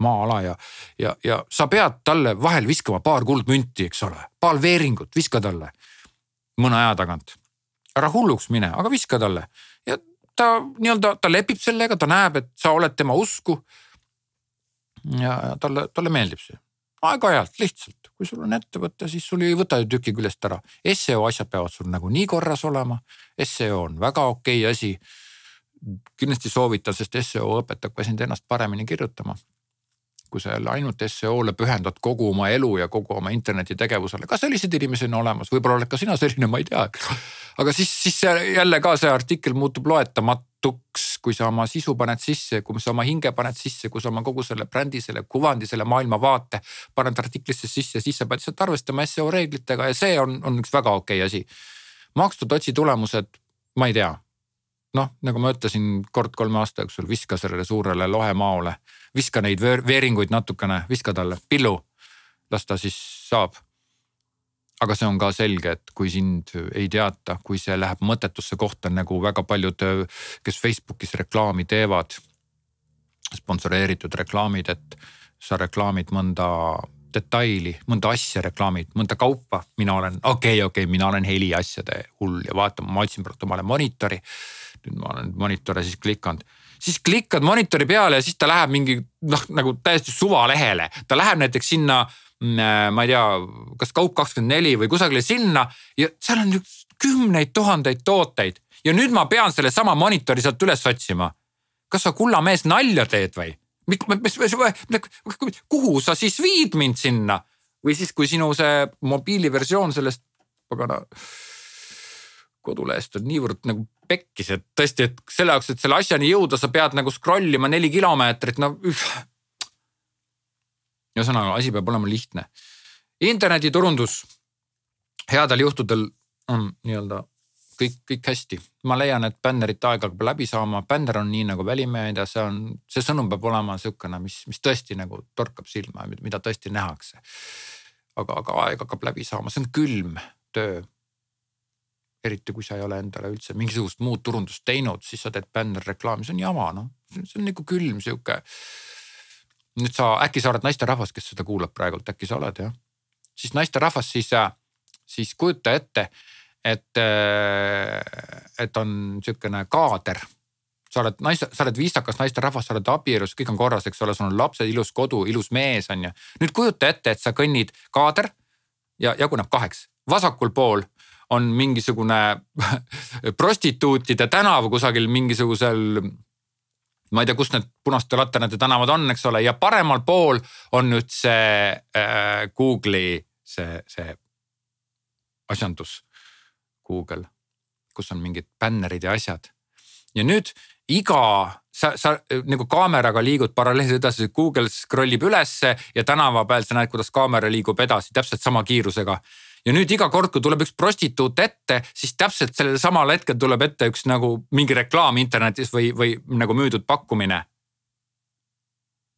S2: maa-ala ja, ja, ja sa pead talle vahel viskama paar kuldmünti, eks ole, paar veeringut, viska talle mõne aja tagant. ära hulluks mine, aga viska talle ja ta nii-öelda, ta lepib sellega, ta näeb, et sa oled tema usku. ja, talle, talle meeldib see aeg-ajalt lihtsalt, kui sul on ettevõte, siis sul ei võta ju tüki küljest ära. seo asjad peavad sul nagunii korras olema. seo on väga okei okay asi. kindlasti soovitan, sest seo õpetab ka sind ennast paremini kirjutama kui sa jälle ainult seo-le pühendad kogu oma elu ja kogu oma internetitegevusele, ka selliseid inimesi on olemas, võib-olla oled ka sina selline, ma ei tea. aga siis, siis jälle ka see artikkel muutub loetamatuks, kui sa oma sisu paned sisse, kui sa oma hinge paned sisse, kui sa oma kogu selle brändi, selle kuvandi, selle maailmavaate paned artiklisse sisse, siis sa pead lihtsalt arvestama seo reeglitega ja see on, on üks väga okei okay asi. makstud otsitulemused, ma ei tea noh, nagu ma ütlesin, kord kolme aasta jooksul viska sellele suurele lohemaole, viska neid veeringuid natukene, viska talle pillu. las ta siis saab. aga see on ka selge, et kui sind ei teata, kui see läheb mõttetusse kohta nagu väga paljud, kes Facebookis reklaami teevad. sponsoreeritud reklaamid, et sa reklaamid mõnda detaili, mõnda asja reklaamid, mõnda kaupa, mina olen, okei okay,, okei okay,, mina olen heliasjade hull ja vaata, ma otsin praegu omale monitori nüüd ma olen monitore siis klikanud siis klikkad monitori peale ja siis ta läheb mingi noh, nagu täiesti suvalehele, ta läheb näiteks sinna mm, äh, ma ei tea, kas Kaup kakskümmend neli või kusagile sinna ja seal on kümneid tuhandeid tooteid ja nüüd ma pean sellesama monitori sealt üles otsima. kas sa kulla mees nalja teed või? kuhu sa siis viid mind sinna või siis, kui sinu see mobiiliversioon sellest pagana kodulehest on niivõrd nagu pekkis, et tõesti, et selle jaoks, et selle asjani jõuda, sa pead nagu scroll ima neli kilomeetrit, no. ühesõnaga, asi peab olema lihtne. internetiturundus headel juhtudel on nii-öelda kõik, kõik hästi. ma leian, et bännerite aeg hakkab läbi saama, bänner on nii nagu välimeedia, see on, see sõnum peab olema sihukene, mis, mis tõesti nagu torkab silma, mida tõesti nähakse. aga, aga aeg hakkab läbi saama, see on külm töö eriti kui sa ei ole endale üldse mingisugust muud turundust teinud, siis sa teed bännerreklaami, see on jama noh, see on nagu külm sihuke. nüüd sa, äkki sa oled naisterahvas, kes seda kuulab praegult, äkki sa oled jah? siis naisterahvas, siis, siis kujuta ette, et, et on sihukene kaader sa oled naiste, sa oled viisakas naisterahvas, sa oled abielus, kõik on korras, eks ole, sul on lapsed, ilus kodu, ilus mees on ju. nüüd kujuta ette, et sa kõnnid kaader ja jaguneb kaheks, vasakul pool on mingisugune prostituutide tänav kusagil mingisugusel ma ei tea, kus need punaste laternate tänavad on, eks ole, ja paremal pool on nüüd see äh, Google'i see, see asjandus, Google, kus on mingid bännerid ja asjad. ja nüüd iga, sa, sa nagu kaameraga liigud paralleelselt edasi, Google scroll ib ülesse ja tänava peal sa näed, kuidas kaamera liigub edasi täpselt sama kiirusega ja nüüd iga kord, kui tuleb üks prostituut ette, siis täpselt sellel samal hetkel tuleb ette üks nagu mingi reklaam internetis või, või nagu müüdud pakkumine.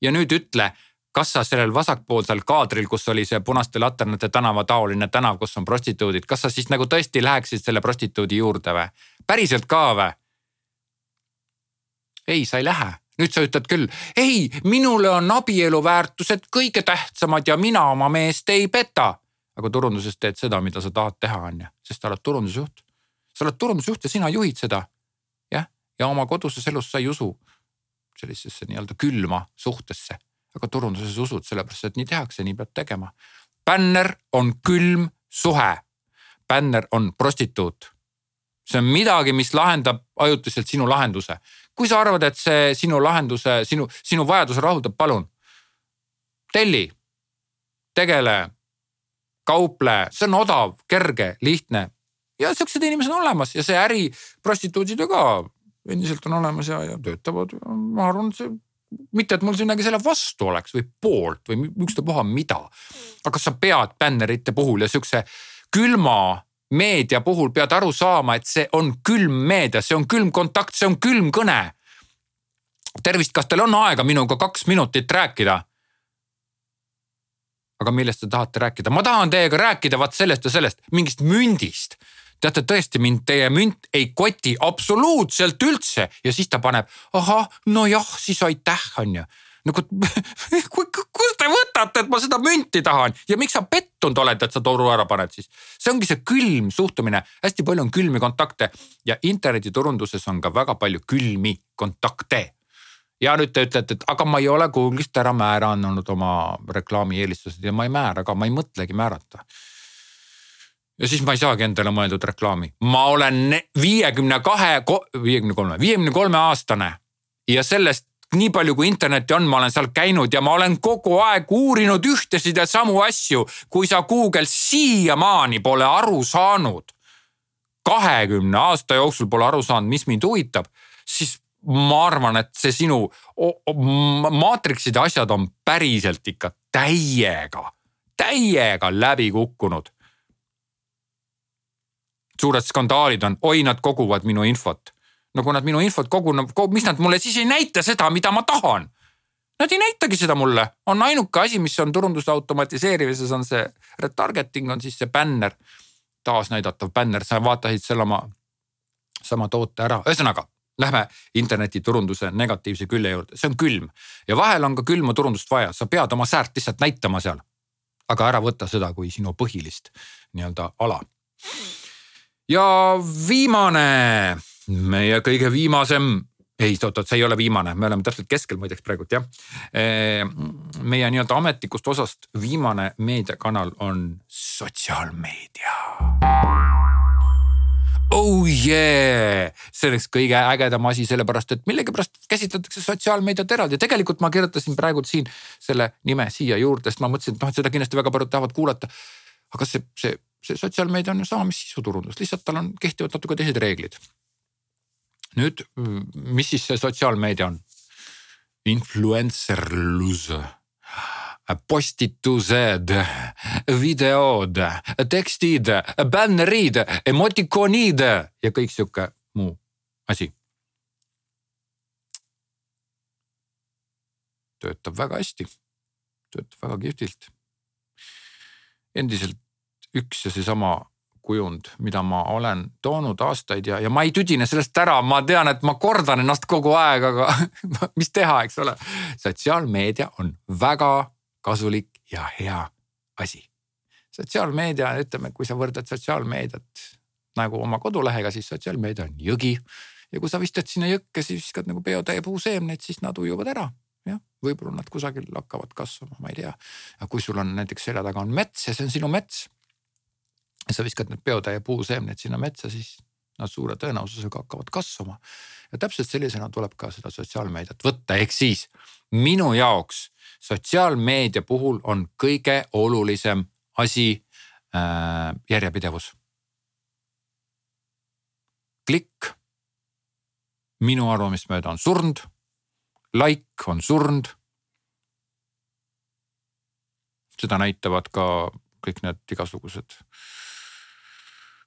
S2: ja nüüd ütle, kas sa sellel vasakpoolsel kaadril, kus oli see punaste laternate tänava taoline tänav, kus on prostituudid, kas sa siis nagu tõesti läheksid selle prostituudi juurde või? päriselt ka või? ei, sa ei lähe nüüd sa ütled küll, ei, minule on abielu väärtused kõige tähtsamad ja mina oma meest ei peta aga turunduses teed seda, mida sa tahad teha, on ju, sest sa oled turundusjuht. sa oled turundusjuht ja sina juhid seda. jah, ja oma koduses elus sa ei usu sellisesse nii-öelda külma suhtesse, aga turunduses usud, sellepärast et nii tehakse, nii peab tegema. bänner on külm suhe. bänner on prostituut. see on midagi, mis lahendab ajutiselt sinu lahenduse. kui sa arvad, et see sinu lahenduse, sinu, sinu vajaduse rahuldab, palun telli, tegele kauple, see on odav, kerge, lihtne ja siuksed inimesed on olemas ja see äri prostituudid ju ka endiselt on olemas ja, ja töötavad. ma arvan, see mitte, et mul sinnagi selle vastu oleks või poolt või ükstapuha mida. aga sa pead bännerite puhul ja siukse külma meedia puhul pead aru saama, et see on külm meedia, see on külm kontakt, see on külm kõne. tervist, kas teil on aega minuga kaks minutit rääkida? Aga millest te tahate rääkida? ma tahan teiega rääkida vaat sellest ja sellest, mingist mündist. teate tõesti mind, teie münt ei koti absoluutselt üldse ja siis ta paneb, ahah, nojah, siis aitäh, on ju nagu kust te võtate, et ma seda münti tahan ja miks sa pettunud oled, et sa toru ära paned siis? see ongi see külm suhtumine, hästi palju on külmi kontakte ja internetiturunduses on ka väga palju külmi kontakte ja nüüd te ütlete, et aga ma ei ole Google'ist ära määranud oma reklaamieelistused ja ma ei määra ka, ma ei mõtlegi määrata. ja siis ma ei saagi endale mõeldud reklaami, ma olen viiekümne kahe, viiekümne kolme, viiekümne kolme aastane ja sellest nii palju kui internetti on, ma olen seal käinud ja ma olen kogu aeg uurinud ühtesid ja samu asju, kui sa Google siiamaani pole aru saanud. kahekümne aasta jooksul pole aru saanud, mis mind huvitab, siis ma arvan, et see sinu maatrikside asjad on päriselt ikka täiega, täiega läbi kukkunud. suured skandaalid on, oi, nad koguvad minu infot. no kui nad minu infot kogunevad, mis nad mulle siis ei näita seda, mida ma tahan? Nad ei näitagi seda mulle, on ainuke asi, mis on turunduse automatiseerimises, on see retargeting on siis see bänner, taasnäidatav bänner, sa vaatasid selle oma sama toote ära, ühesõnaga Lähme internetiturunduse negatiivse külje juurde, see on külm ja vahel on ka külma turundust vaja, sa pead oma säärt lihtsalt näitama seal. aga ära võta seda kui sinu põhilist nii-öelda ala. ja viimane, meie kõige viimasem ei, oot-oot, see ei ole viimane, me oleme täpselt keskel muideks praegult jah. meie nii-öelda ametlikust osast viimane meediakanal on sotsiaalmeedia oh yeah, see oleks kõige ägedam asi, sellepärast et millegipärast käsitletakse sotsiaalmeediat eraldi. tegelikult ma kirjutasin praegu siin selle nime siia juurde, sest ma mõtlesin, et noh, et seda kindlasti väga paljud tahavad kuulata. aga see, see, see sotsiaalmeedia on ju sama, mis sisuturundus, lihtsalt tal on, kehtivad natuke teised reeglid. nüüd, mis siis see sotsiaalmeedia on? Influencerlus postitused, videod, tekstid, bännerid, emotikoonid ja kõik sihuke muu asi. töötab väga hästi, töötab väga kihvtilt. endiselt üks ja seesama kujund, mida ma olen toonud aastaid ja, ja ma ei tüdine sellest ära, ma tean, et ma kordan ennast kogu aeg, aga mis teha, eks ole. sotsiaalmeedia on väga kasulik ja hea asi. sotsiaalmeedia, ütleme, kui sa võrdled sotsiaalmeediat nagu oma kodulehega, siis sotsiaalmeedia on jõgi. ja kui sa viskad sinna jõkke, siis viskad nagu peotäie puuseemneid, siis nad ujuvad ära. jah, võib-olla nad kusagil hakkavad kasvama, ma ei tea. aga kui sul on näiteks selja taga on mets ja see on sinu mets. sa viskad need peotäie puuseemned sinna metsa, siis nad suure tõenäosusega hakkavad kasvama. ja täpselt sellisena tuleb ka seda sotsiaalmeediat võtta, ehk siis minu jaoks sotsiaalmeedia puhul on kõige olulisem asi äh, järjepidevus. klikk minu arvamist mööda on surnud. like on surnud. seda näitavad ka kõik need igasugused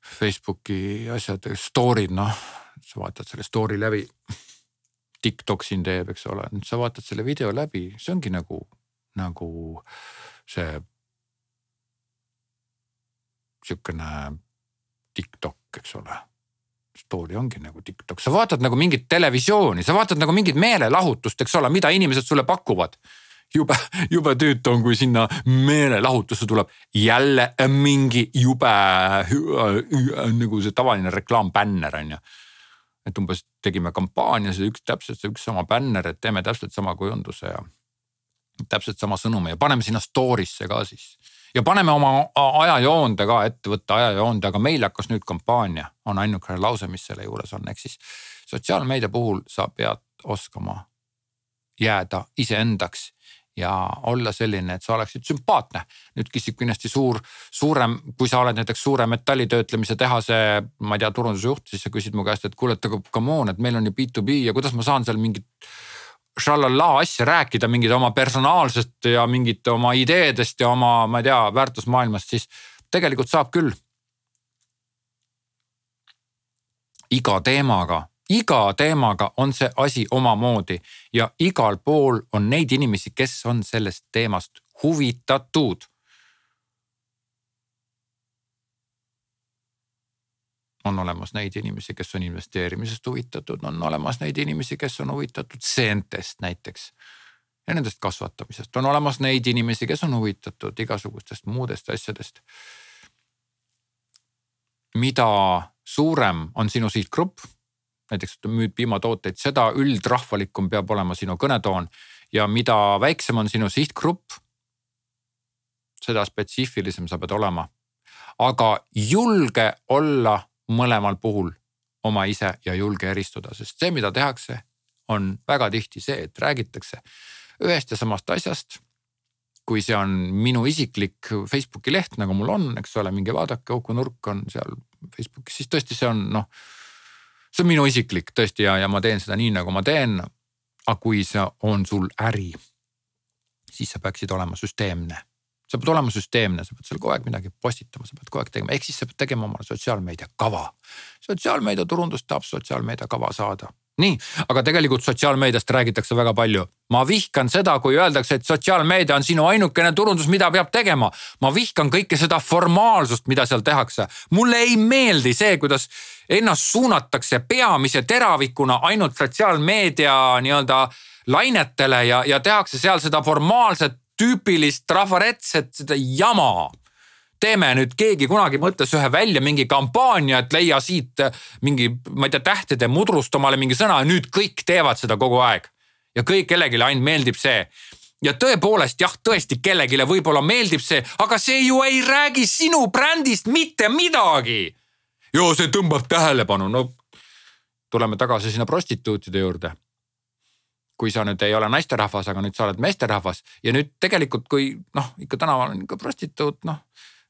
S2: Facebooki asjad, story'd, noh, sa vaatad selle story läbi TikTok siin teeb, eks ole, nüüd sa vaatad selle video läbi, see ongi nagu, nagu see. sihukene TikTok, eks ole. Story ongi nagu TikTok, sa vaatad nagu mingit televisiooni, sa vaatad nagu mingit meelelahutust, eks ole, mida inimesed sulle pakuvad. Jube, jube tüütu on, kui sinna meelelahutusse tuleb. Jälle mingi jube nagu see tavaline reklaambänner on ju. et umbes tegime kampaanias ja üks täpselt see üks sama bänner, et teeme täpselt sama kujunduse ja täpselt sama sõnumi ja paneme sinna story'sse ka siis. Ja paneme oma ajajoonde ka ettevõtte ajajoonde, aga meil hakkas nüüd kampaania, on ainukene lause, mis selle juures on, ehk siis sotsiaalmeedia puhul sa pead oskama jääda iseendaks ja olla selline, et sa oleksid sümpaatne. nüüd küsib kindlasti suur, suurem, kui sa oled näiteks suure metallitöötlemise tehase, ma ei tea, turundusjuht, siis sa küsid mu käest, et kuule, et aga come on, et meil on ju B2B ja kuidas ma saan seal mingit šalala asja rääkida, mingit oma personaalsest ja mingit oma ideedest ja oma, ma ei tea, väärtusmaailmast, siis tegelikult saab küll. iga teemaga, iga teemaga on see asi omamoodi ja igal pool on neid inimesi, kes on sellest teemast huvitatud on olemas neid inimesi, kes on investeerimisest huvitatud, on olemas neid inimesi, kes on huvitatud seentest näiteks ja nendest kasvatamisest, on olemas neid inimesi, kes on huvitatud igasugustest muudest asjadest. mida suurem on sinu sihtgrupp, näiteks müüd piimatooteid, seda üldrahvalikum peab olema sinu kõnetoon ja mida väiksem on sinu sihtgrupp, seda spetsiifilisem sa pead olema. aga julge olla mõlemal puhul oma ise ja julge eristuda, sest see, mida tehakse, on väga tihti see, et räägitakse ühest ja samast asjast. kui see on minu isiklik Facebooki leht, nagu mul on, eks ole, minge vaadake, Uku Nurk on seal Facebookis, siis tõesti, see on noh. See on minu isiklik tõesti ja, ja ma teen seda nii, nagu ma teen. aga kui see on sul äri, siis sa peaksid olema süsteemne sa pead olema süsteemne, sa pead seal kogu aeg midagi postitama, sa pead kogu aeg tegema, ehk siis sa pead tegema omale sotsiaalmeedia kava. sotsiaalmeedia turundus tahab sotsiaalmeedia kava saada. Nii, aga tegelikult sotsiaalmeediast räägitakse väga palju. ma vihkan seda, kui öeldakse, et sotsiaalmeedia on sinu ainukene turundus, mida peab tegema. ma vihkan kõike seda formaalsust, mida seal tehakse. mulle ei meeldi see, kuidas ennast suunatakse peamise teravikuna ainult sotsiaalmeedia nii-öelda lainetele ja, ja tehakse seal seda formaalset tüüpilist trafaretset, seda jama teeme nüüd, keegi kunagi mõtles ühe välja mingi kampaania, et leia siit mingi, ma ei tea, tähtede mudrust omale mingi sõna ja nüüd kõik teevad seda kogu aeg. ja kõik, kellelegi ainult meeldib see. ja tõepoolest jah, tõesti kellelegi võib-olla meeldib see, aga see ju ei räägi sinu brändist mitte midagi. ja see tõmbab tähelepanu, no tuleme tagasi sinna prostituutide juurde kui sa nüüd ei ole naisterahvas, aga nüüd sa oled meesterahvas ja nüüd tegelikult, kui noh, ikka tänaval on ikka prostituut, noh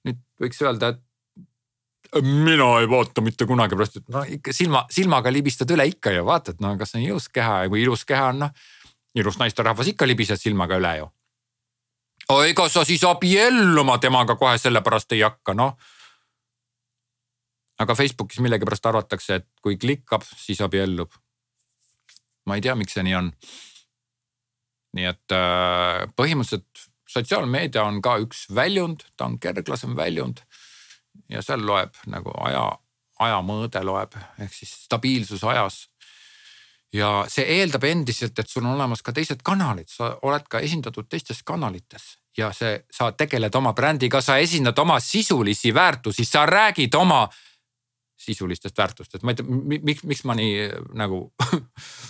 S2: nüüd võiks öelda, et mina ei vaata mitte kunagi prostituut, no ikka silma, silmaga libistad üle ikka ju vaatad, no kas on ilus keha ja kui ilus keha on, noh ilus naisterahvas ikka libised silmaga üle ju. ega sa siis abielluma temaga kohe sellepärast ei hakka, noh. aga Facebookis millegipärast arvatakse, et kui klikkab, siis abiellub ma ei tea, miks see nii on. nii et äh, põhimõtteliselt sotsiaalmeedia on ka üks väljund, ta on kerglasem väljund. ja seal loeb nagu aja, ajamõõde loeb ehk siis stabiilsus ajas. ja see eeldab endiselt, et sul on olemas ka teised kanalid, sa oled ka esindatud teistes kanalites ja see, sa tegeled oma brändiga, sa esindad oma sisulisi väärtusi, sa räägid oma sisulistest väärtustest, ma ei tea, miks, miks ma nii nagu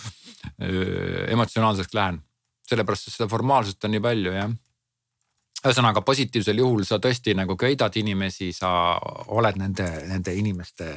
S2: emotsionaalseks lähen. sellepärast, et seda formaalsust on nii palju jah ühesõnaga positiivsel juhul sa tõesti nagu köidad inimesi, sa oled nende, nende inimeste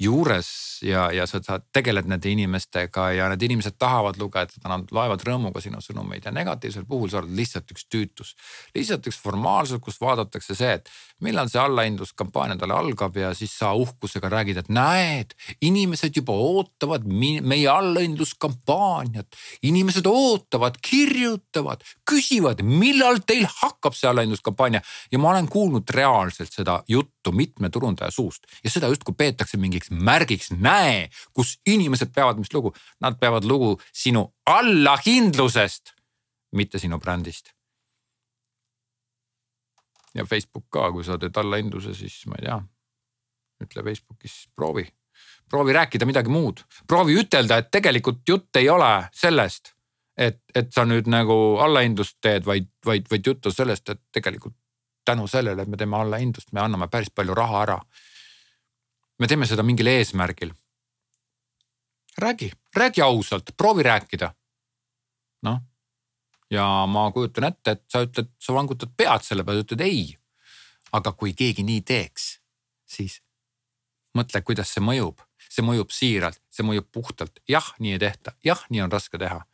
S2: juures ja, ja sa, sa tegeled nende inimestega ja need inimesed tahavad lugeda, nad loevad rõõmuga sinu sõnumeid ja negatiivsel puhul sa oled lihtsalt üks tüütus. lihtsalt üks formaalsus, kus vaadatakse see, et millal see allahindluskampaania talle algab ja siis sa uhkusega räägid, et näed, inimesed juba ootavad meie allahindluskampaaniat. inimesed ootavad, kirjutavad, küsivad, millal teil hakkab see allahindluskampaania ja ma olen kuulnud reaalselt seda juttu mitme turundaja suust ja seda justkui peetakse mingiks märgiks, näe, kus inimesed peavad, mis lugu, nad peavad lugu sinu allahindlusest, mitte sinu brändist. ja Facebook ka, kui sa teed allahindluse, siis ma ei tea, ütle Facebookis proovi, proovi rääkida midagi muud, proovi ütelda, et tegelikult jutt ei ole sellest et, et sa nüüd nagu allahindlust teed, vaid, vaid, vaid juttu sellest, et tegelikult tänu sellele, et me teeme allahindlust, me anname päris palju raha ära. Me teeme seda mingil eesmärgil. räägi, räägi ausalt, proovi rääkida. noh, ja ma kujutan ette, et sa ütled, sa vangutad pead selle peale, ütled ei. aga kui keegi nii teeks, siis mõtle, kuidas see mõjub, see mõjub siiralt, see mõjub puhtalt, jah, nii ei tehta, jah, nii on raske teha.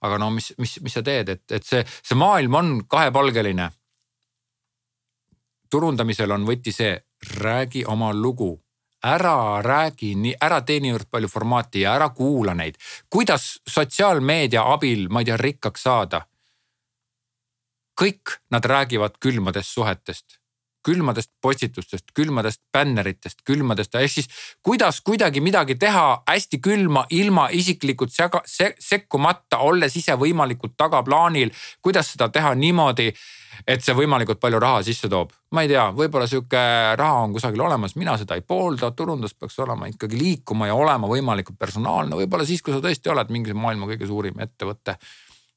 S2: aga no mis, mis, mis sa teed, et, et see, see maailm on kahepalgeline. turundamisel on võti see, räägi oma lugu ära räägi nii, ära tee niivõrd palju formaati ja ära kuula neid. kuidas sotsiaalmeedia abil, ma ei tea, rikkaks saada? kõik nad räägivad külmadest suhetest, külmadest postitustest, külmadest bänneritest, külmadest, ehk siis kuidas kuidagi midagi teha hästi külma, ilma isiklikult sega, se, sekkumata, olles ise võimalikult tagaplaanil. kuidas seda teha niimoodi et see võimalikult palju raha sisse toob. ma ei tea, võib-olla sihuke raha on kusagil olemas, mina seda ei poolda, turundus peaks olema ikkagi liikuma ja olema võimalikult personaalne, võib-olla siis, kui sa tõesti oled mingi maailma kõige suurim ettevõte.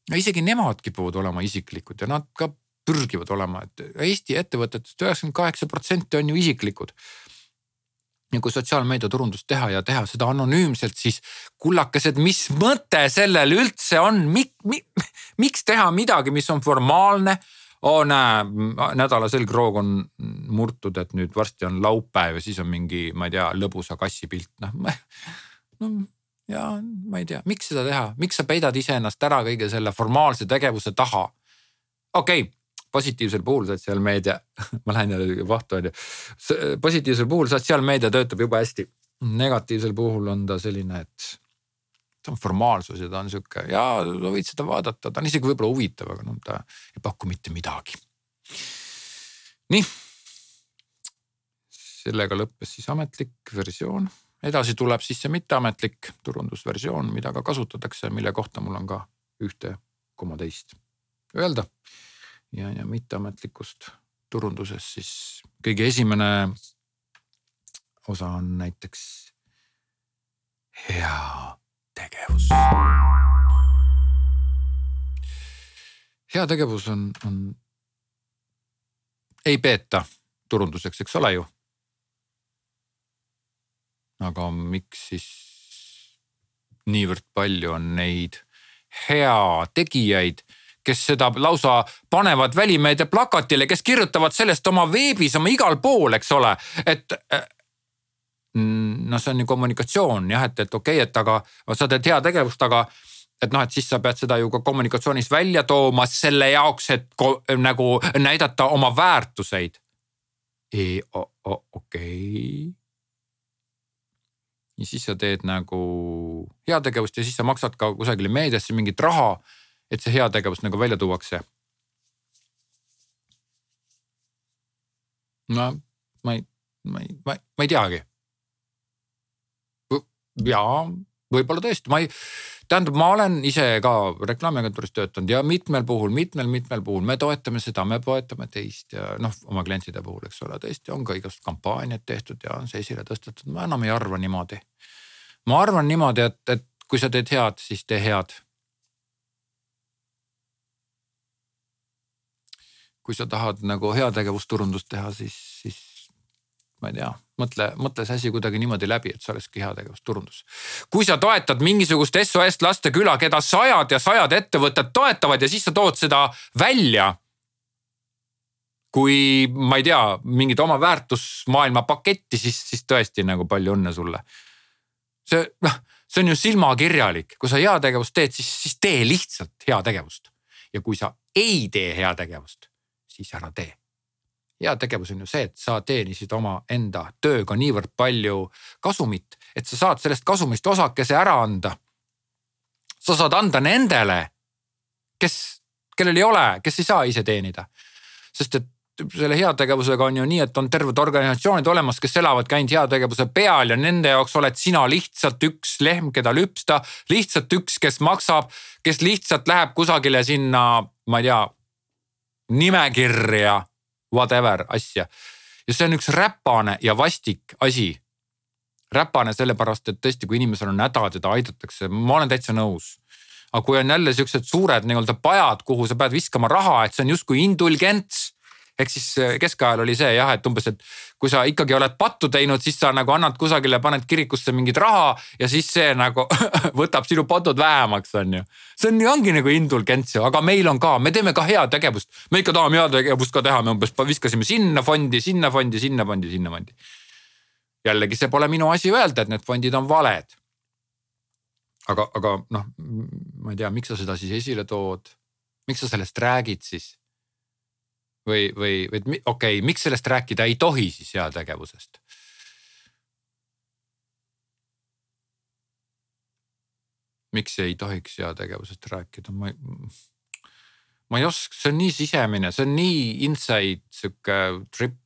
S2: ja isegi nemad kipuvad olema isiklikud ja nad ka pürgivad olema, et Eesti ettevõtetest üheksakümmend kaheksa protsenti on ju isiklikud ja kui sotsiaalmeedia turundust teha ja teha seda anonüümselt, siis kullakesed, mis mõte sellel üldse on, mik, mik, miks teha midagi, mis on formaalne oo näe, nädala selgroog on murtud, et nüüd varsti on laupäev ja siis on mingi, ma ei tea, lõbusa kassi pilt, noh. no ja ma ei tea, miks seda teha, miks sa peidad iseennast ära kõige selle formaalse tegevuse taha? okei okay positiivsel puhul sotsiaalmeedia ma lähen jälle vahtu on ju. positiivsel puhul sotsiaalmeedia töötab jube hästi. negatiivsel puhul on ta selline, et ta on formaalsus ja ta on sihuke ja sa võid seda vaadata, ta on isegi võib-olla huvitav, aga noh, ta ei paku mitte midagi. nii. sellega lõppes siis ametlik versioon, edasi tuleb siis see mitteametlik turundusversioon, mida ka kasutatakse, mille kohta mul on ka ühte koma teist öelda. ja, ja mitteametlikust turundusest siis kõige esimene osa on näiteks hea heategevus. heategevus on, on, ei peeta turunduseks, eks ole ju. aga miks siis niivõrd palju on neid heategijaid, kes seda lausa panevad välimeedia plakatile, kes kirjutavad sellest oma veebis, oma igal pool, eks ole, et noh, see on ju kommunikatsioon jah, et, et okei okay,, et aga sa teed heategevust, aga et noh, et siis sa pead seda ju ka kommunikatsioonis välja tooma selle jaoks, et nagu näidata oma väärtuseid e,. okei ja siis sa teed nagu heategevust ja siis sa maksad ka kusagile meediasse mingit raha, et see heategevus nagu välja tuuakse. no ma ei, ma ei, ma ei teagi ja võib-olla tõesti, ma ei, tähendab, ma olen ise ka reklaamiagentuuris töötanud ja mitmel puhul, mitmel-mitmel puhul me toetame seda, me toetame teist ja noh, oma klientide puhul, eks ole, tõesti on ka igast kampaaniaid tehtud ja on see esile tõstetud, ma enam ei arva niimoodi. ma arvan niimoodi, et, et kui sa teed head, siis tee head. kui sa tahad nagu heategevusturundust teha, siis, siis ma ei tea, mõtle, mõtle see asi kuidagi niimoodi läbi, et see olekski heategevusturundus. kui sa toetad mingisugust SOS lasteküla, keda sajad ja sajad ettevõtted toetavad ja siis sa tood seda välja. kui ma ei tea, mingit oma väärtusmaailma paketti, siis, siis tõesti nagu palju õnne sulle. see noh, see on ju silmakirjalik, kui sa heategevust teed, siis, siis tee lihtsalt heategevust. ja kui sa ei tee heategevust, siis ära tee heategevus on ju see, et sa teenisid omaenda tööga niivõrd palju kasumit, et sa saad sellest kasumist osakese ära anda. sa saad anda nendele, kes, kellel ei ole, kes ei saa ise teenida. sest et selle heategevusega on ju nii, et on terved organisatsioonid olemas, kes elavadki ainult heategevuse peal ja nende jaoks oled sina lihtsalt üks lehm, keda lüpsta, lihtsalt üks, kes maksab, kes lihtsalt läheb kusagile sinna, ma ei tea, nimekirja whatever asja. ja see on üks räpane ja vastik asi. räpane sellepärast, et tõesti, kui inimesel on häda, teda aidatakse, ma olen täitsa nõus. aga kui on jälle siuksed suured nii-öelda pajad, kuhu sa pead viskama raha, et see on justkui indulgents ehk siis äh, keskajal oli see jah, et umbes, et kui sa ikkagi oled pattu teinud, siis sa nagu annad kusagile, paned kirikusse mingit raha ja siis see nagu võtab sinu patud vähemaks, on ju. see on, ongi nagu indulgents ju, aga meil on ka, me teeme ka heategevust, me ikka tahame heategevust ka teha, me umbes viskasime sinna fondi, sinna fondi, sinna fondi, sinna fondi. jällegi, see pole minu asi öelda, et need fondid on valed. aga, aga noh, ma ei tea, miks sa seda siis esile tood, miks sa sellest räägid siis või, või, või okei okay,, miks sellest rääkida ei tohi siis heategevusest? miks ei tohiks heategevusest rääkida, ma ei, ma ei oska, see on nii sisemine, see on nii inside sihuke trip,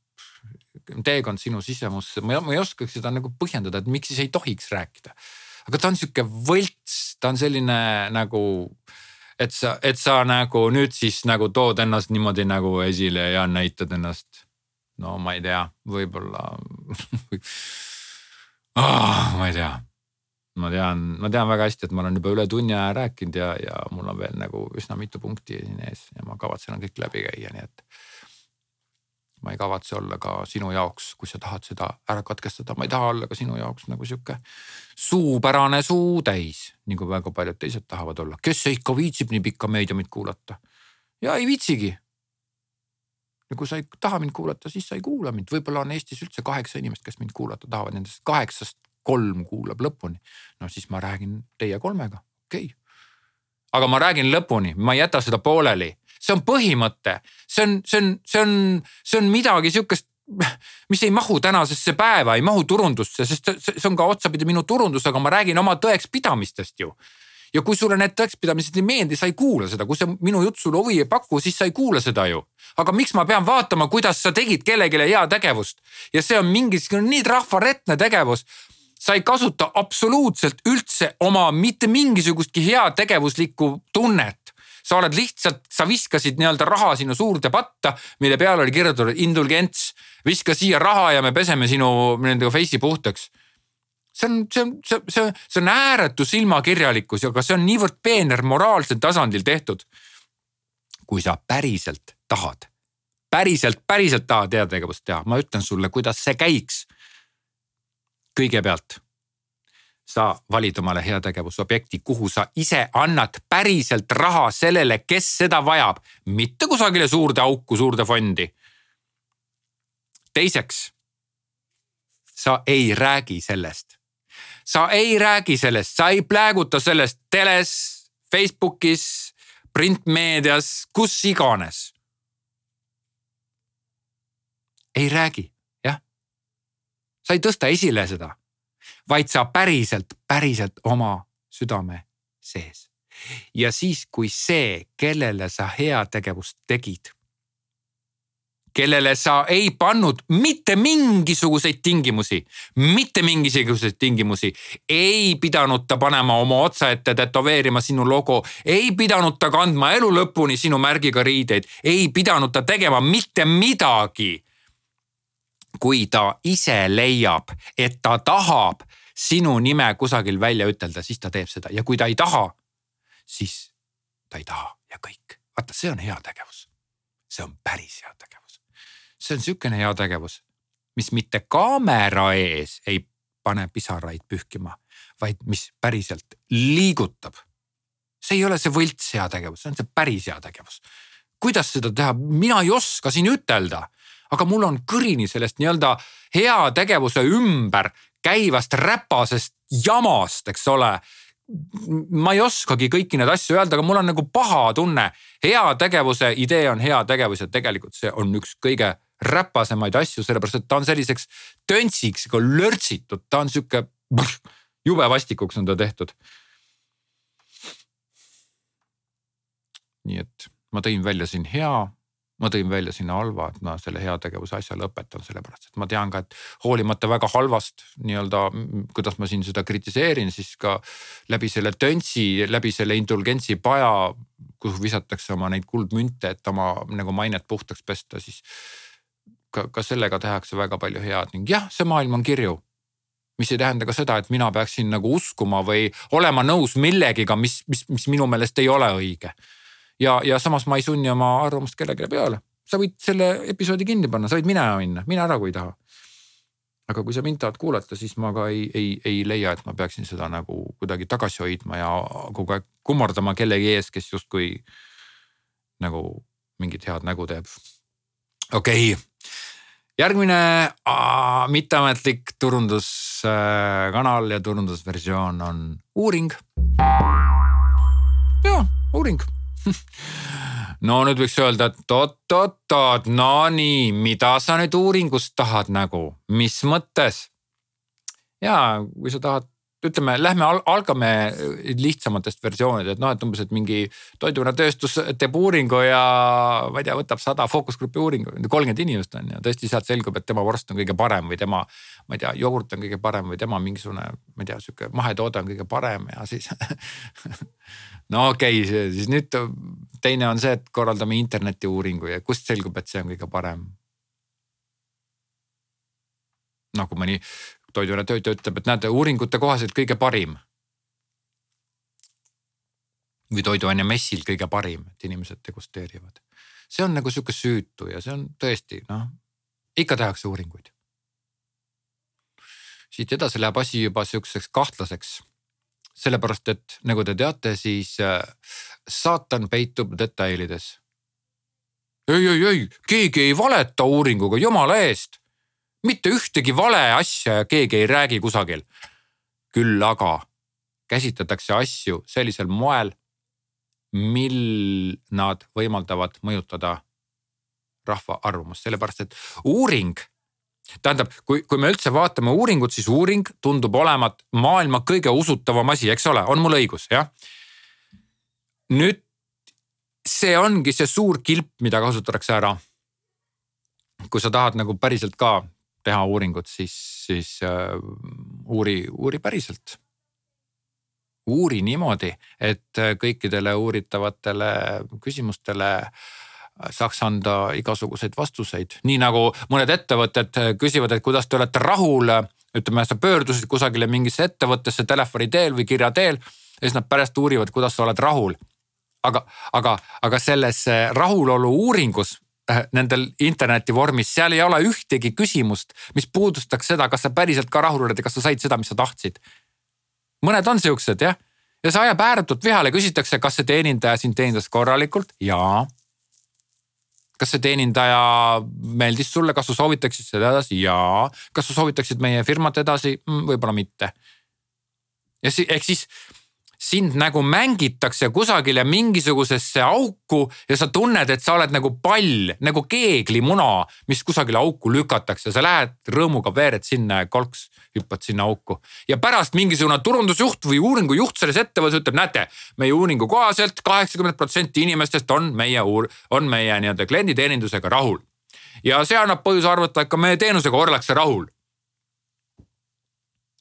S2: teekond sinu sisemusse, ma ei oskaks seda nagu põhjendada, et miks siis ei tohiks rääkida. aga ta on sihuke võlts, ta on selline nagu et sa, et sa nagu nüüd siis nagu tood ennast niimoodi nagu esile ja näitad ennast. no ma ei tea, võib-olla oh, ma ei tea. ma tean, ma tean väga hästi, et ma olen juba üle tunni aja rääkinud ja, ja mul on veel nagu üsna mitu punkti siin ees ja ma kavatsen kõik läbi käia, nii et ma ei kavatse olla ka sinu jaoks, kui sa tahad seda ära katkestada, ma ei taha olla ka sinu jaoks nagu sihuke suupärane suutäis, nagu väga paljud teised tahavad olla, kes see ikka viitsib nii pikka meediumit kuulata. ja ei viitsigi. ja kui sa ei taha mind kuulata, siis sa ei kuula mind, võib-olla on Eestis üldse kaheksa inimest, kes mind kuulata tahavad, nendest kaheksast kolm kuulab lõpuni. no siis ma räägin teie kolmega, okei okay. aga ma räägin lõpuni, ma ei jäta seda pooleli see on põhimõte, see on, see on, see on, see on midagi sihukest mis ei mahu tänasesse päeva, ei mahu turundusse, sest see on ka otsapidi minu turundus, aga ma räägin oma tõekspidamistest ju. ja kui sulle need tõekspidamised ei meeldi, sa ei kuula seda, kui see minu jutt sulle huvi ei paku, siis sa ei kuula seda ju. aga miks ma pean vaatama, kuidas sa tegid kellelegi heategevust ja see on mingisugune nii trafaretne tegevus. Sa ei kasuta absoluutselt üldse oma mitte mingisugustki heategevuslikku tunnet sa oled lihtsalt, sa viskasid nii-öelda raha sinna suurde patta, mille peale oli kirjutatud indulgents. viska siia raha ja me peseme sinu nende face'i puhtaks. see on, see on, see, see, see on ääretu silmakirjalikkus, aga see on niivõrd peener moraalsel tasandil tehtud. kui sa päriselt tahad, päriselt, päriselt tahad heategevust teha, ma ütlen sulle, kuidas see käiks. kõigepealt sa valid omale heategevusobjekti, kuhu sa ise annad päriselt raha sellele, kes seda vajab, mitte kusagile suurde auku, suurde fondi. teiseks, sa ei räägi sellest. sa ei räägi sellest, sa ei plääguta sellest teles, Facebookis, printmeedias, kus iganes. ei räägi, jah. sa ei tõsta esile seda vaid sa päriselt, päriselt oma südame sees. ja siis, kui see, kellele sa heategevust tegid, kellele sa ei pannud mitte mingisuguseid tingimusi, mitte mingisuguseid tingimusi, ei pidanud ta panema oma otsa ette tätoveerima sinu logo, ei pidanud ta kandma elu lõpuni sinu märgiga riideid, ei pidanud ta tegema mitte midagi kui ta ise leiab, et ta tahab sinu nime kusagil välja ütelda, siis ta teeb seda ja kui ta ei taha, siis ta ei taha ja kõik. vaata, see on heategevus. see on päris heategevus. see on sihukene heategevus, mis mitte kaamera ees ei pane pisaraid pühkima, vaid mis päriselt liigutab. see ei ole see võlts heategevus, see on see päris heategevus. kuidas seda teha, mina ei oska siin ütelda aga mul on kõrini sellest nii-öelda heategevuse ümber käivast räpasest jamast, eks ole ma ei oskagi kõiki neid asju öelda, aga mul on nagu paha tunne. heategevuse idee on heategevus ja tegelikult see on üks kõige räpasemaid asju, sellepärast et ta on selliseks töntsiks, lörtsitud, ta on sihuke, jube vastikuks on ta tehtud. nii et ma tõin välja siin hea ma tõin välja sinna halva, et ma selle heategevuse asja lõpetan, sellepärast et ma tean ka, et hoolimata väga halvast nii-öelda, kuidas ma siin seda kritiseerin, siis ka läbi selle töntsi, läbi selle indulgentsi paja, kuhu visatakse oma neid kuldmünte, et oma nagu mainet puhtaks pesta, siis ka, ka sellega tehakse väga palju head ning jah, see maailm on kirju. mis ei tähenda ka seda, et mina peaksin nagu uskuma või olema nõus millegiga, mis, mis, mis minu meelest ei ole õige. Ja, ja samas ma ei sunni oma arvamust kellelegi peale. sa võid selle episoodi kinni panna, sa võid minema minna, mine ära, kui ei taha aga kui sa mind tahad kuulata, siis ma ka ei, ei, ei leia, et ma peaksin seda nagu kuidagi tagasi hoidma ja kogu aeg kummardama kellegi ees, kes justkui nagu mingit head nägu teeb. okei okay., järgmine mitteametlik turunduskanal ja turundusversioon on uuring. ja uuring no nüüd võiks öelda, et oot-oot-oot, no nii, mida sa nüüd uuringust tahad nagu, mis mõttes? ja kui sa tahad, ütleme, lähme al algame lihtsamatest versioonidest, noh, et umbes, et mingi toiduainetööstus teeb uuringu ja ma ei tea, võtab sada fookusgrupi uuringu, kolmkümmend inimest on ja tõesti sealt selgub, et tema vorst on kõige parem või tema, ma ei tea, jogurt on kõige parem või tema mingisugune, ma ei tea, sihuke mahetoode on kõige parem ja siis no okei okay,, siis nüüd teine on see, et korraldame internetiuuringu ja kust selgub, et see on kõige parem. nagu mõni toiduainetöötaja ütleb, et näete, uuringute kohaselt kõige parim. või toiduainemessil kõige parim, et inimesed degusteerivad. see on nagu sihuke süütu ja see on tõesti noh, ikka tehakse uuringuid. siit edasi läheb asi juba sihukeseks kahtlaseks sellepärast et nagu te teate, siis äh, saatan peitub detailides. ei, ei, ei, keegi ei valeta uuringuga, jumala eest. Mitte ühtegi vale asja keegi ei räägi kusagil. küll aga käsitletakse asju sellisel moel, mil nad võimaldavad mõjutada rahva arvamust, sellepärast et uuring tähendab, kui, kui me üldse vaatame uuringut, siis uuring tundub olevat maailma kõige usutavam asi, eks ole, on mul õigus, jah? nüüd see ongi see suur kilp, mida kasutatakse ära. kui sa tahad nagu päriselt ka teha uuringut, siis, siis uh, uuri, uuri päriselt. uuri niimoodi, et kõikidele uuritavatele küsimustele saaks anda igasuguseid vastuseid, nii nagu mõned ettevõtted küsivad, et kuidas te olete rahul. ütleme, sa pöördusid kusagile mingisse ettevõttesse telefoni teel või kirja teel ja siis nad pärast uurivad, kuidas sa oled rahul. aga, aga, aga selles rahulolu uuringus äh, nendel interneti vormis, seal ei ole ühtegi küsimust, mis puudustaks seda, kas sa päriselt ka rahul oled ja kas sa said seda, mis sa tahtsid. mõned on siuksed jah, ja see ajab ääretult vihale, küsitakse, kas see teenindaja sind teenindas korralikult, jaa kas see teenindaja meeldis sulle, kas sa soovitaksid seda edasi? jaa. kas sa soovitaksid meie firmat edasi? Mm, võib-olla mitte. ja si ehk siis sind nagu mängitakse kusagile mingisugusesse auku ja sa tunned, et sa oled nagu pall, nagu keeglimuna, mis kusagile auku lükatakse, sa lähed rõõmuga veered sinna ja kolks hüppad sinna auku. ja pärast mingisugune turundusjuht või uuringujuht selles ettevõttes ütleb, näete, meie uuringu kohaselt kaheksakümmend protsenti inimestest on meie uur-, on meie nii-öelda klienditeenindusega rahul. ja see annab põhjuse arvata, et ka meie teenusega ollakse rahul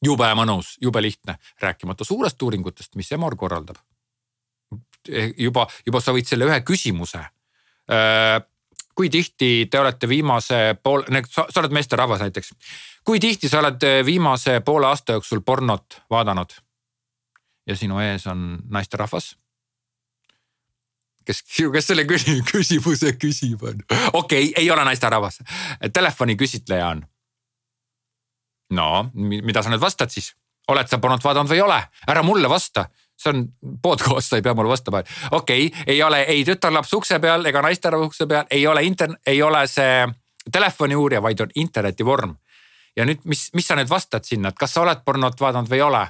S2: jube mõnus, jube lihtne, rääkimata suurest uuringutest, mis Emor korraldab. juba, juba sa võid selle ühe küsimuse. Äh, kui tihti te olete viimase pool, sa oled meesterahvas näiteks. kui tihti sa oled viimase poole aasta jooksul pornot vaadanud? ja sinu ees on naisterahvas kes, kes selle küsimuse küsib, on. okei okay,, ei ole naisterahvas, telefoni küsitleja on no mida sa nüüd vastad siis? oled sa pornot vaadanud või ei ole? ära mulle vasta, see on podcast, sa ei pea mulle vastama. okei okay,, ei ole ei tütarlaps ukse peal ega naisterahvas ukse peal, ei ole intern-, ei ole see telefoniuurija, vaid on interneti vorm. ja nüüd, mis, mis sa nüüd vastad sinna, et kas sa oled pornot vaadanud või ei ole?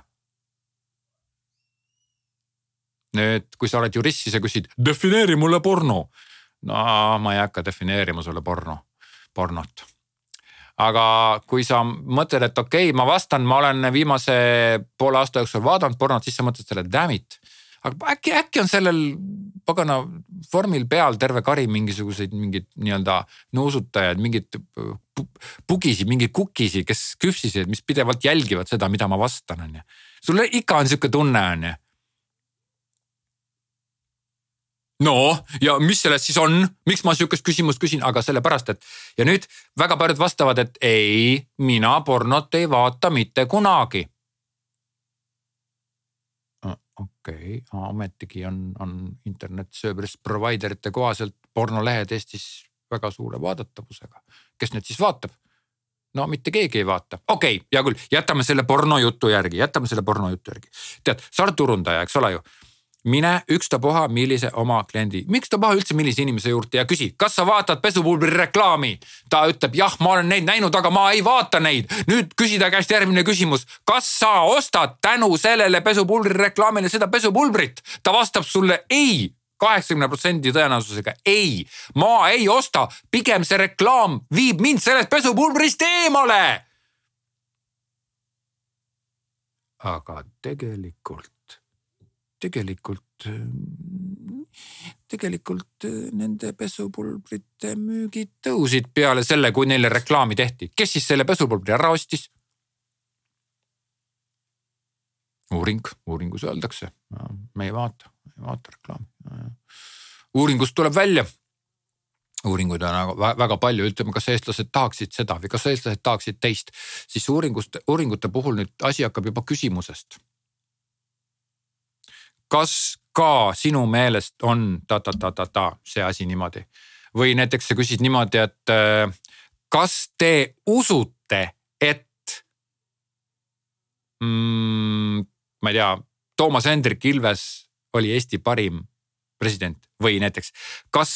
S2: nüüd, kui sa oled jurist, siis sa küsid, defineeri mulle porno. no ma ei hakka defineerima sulle porno, pornot aga kui sa mõtled, et okei okay,, ma vastan, ma olen viimase poole aasta jooksul vaadanud pornot, siis sa mõtled selle damn it. aga äkki, äkki on sellel pagana vormil peal terve kari mingisuguseid mingeid nii-öelda nuusutajaid, mingeid pugisi, mingeid kukisi, kes küpsiseid, mis pidevalt jälgivad seda, mida ma vastan, on ju. sul ikka on sihuke tunne, on ju no ja mis sellest siis on, miks ma sihukest küsimust küsin, aga sellepärast, et ja nüüd väga paljud vastavad, et ei, mina pornot ei vaata mitte kunagi. okei okay., ometigi on, on internet service provider ite kohaselt pornolehed Eestis väga suure vaadatavusega. kes nüüd siis vaatab? no mitte keegi ei vaata, okei okay,, hea küll, jätame selle pornojutu järgi, jätame selle pornojutu järgi. tead, sa oled turundaja, eks ole ju mine ükstapuha millise oma kliendi, ükstapuha üldse millise inimese juurde ja küsi, kas sa vaatad pesupulbri reklaami. ta ütleb jah, ma olen neid näinud, aga ma ei vaata neid. nüüd küsi ta käest järgmine küsimus, kas sa ostad tänu sellele pesupulbri reklaamile seda pesupulbrit? ta vastab sulle ei kaheksakümne protsendi tõenäosusega ei, ma ei osta, pigem see reklaam viib mind sellest pesupulbrist eemale. aga tegelikult tegelikult, tegelikult nende pesupulbrite müügid tõusid peale selle, kui neile reklaami tehti. kes siis selle pesupulbri ära ostis? uuring, uuringus öeldakse, me ei vaata, ei vaata reklaami. uuringust tuleb välja. Uuringuid on väga palju, ütleme, kas eestlased tahaksid seda või kas eestlased tahaksid teist, siis uuringust, uuringute puhul nüüd asi hakkab juba küsimusest kas ka sinu meelest on ta-ta-ta-ta-ta see asi niimoodi? või näiteks sa küsid niimoodi, et äh, kas te usute, et mm, ma ei tea, Toomas Hendrik Ilves oli Eesti parim president või näiteks, kas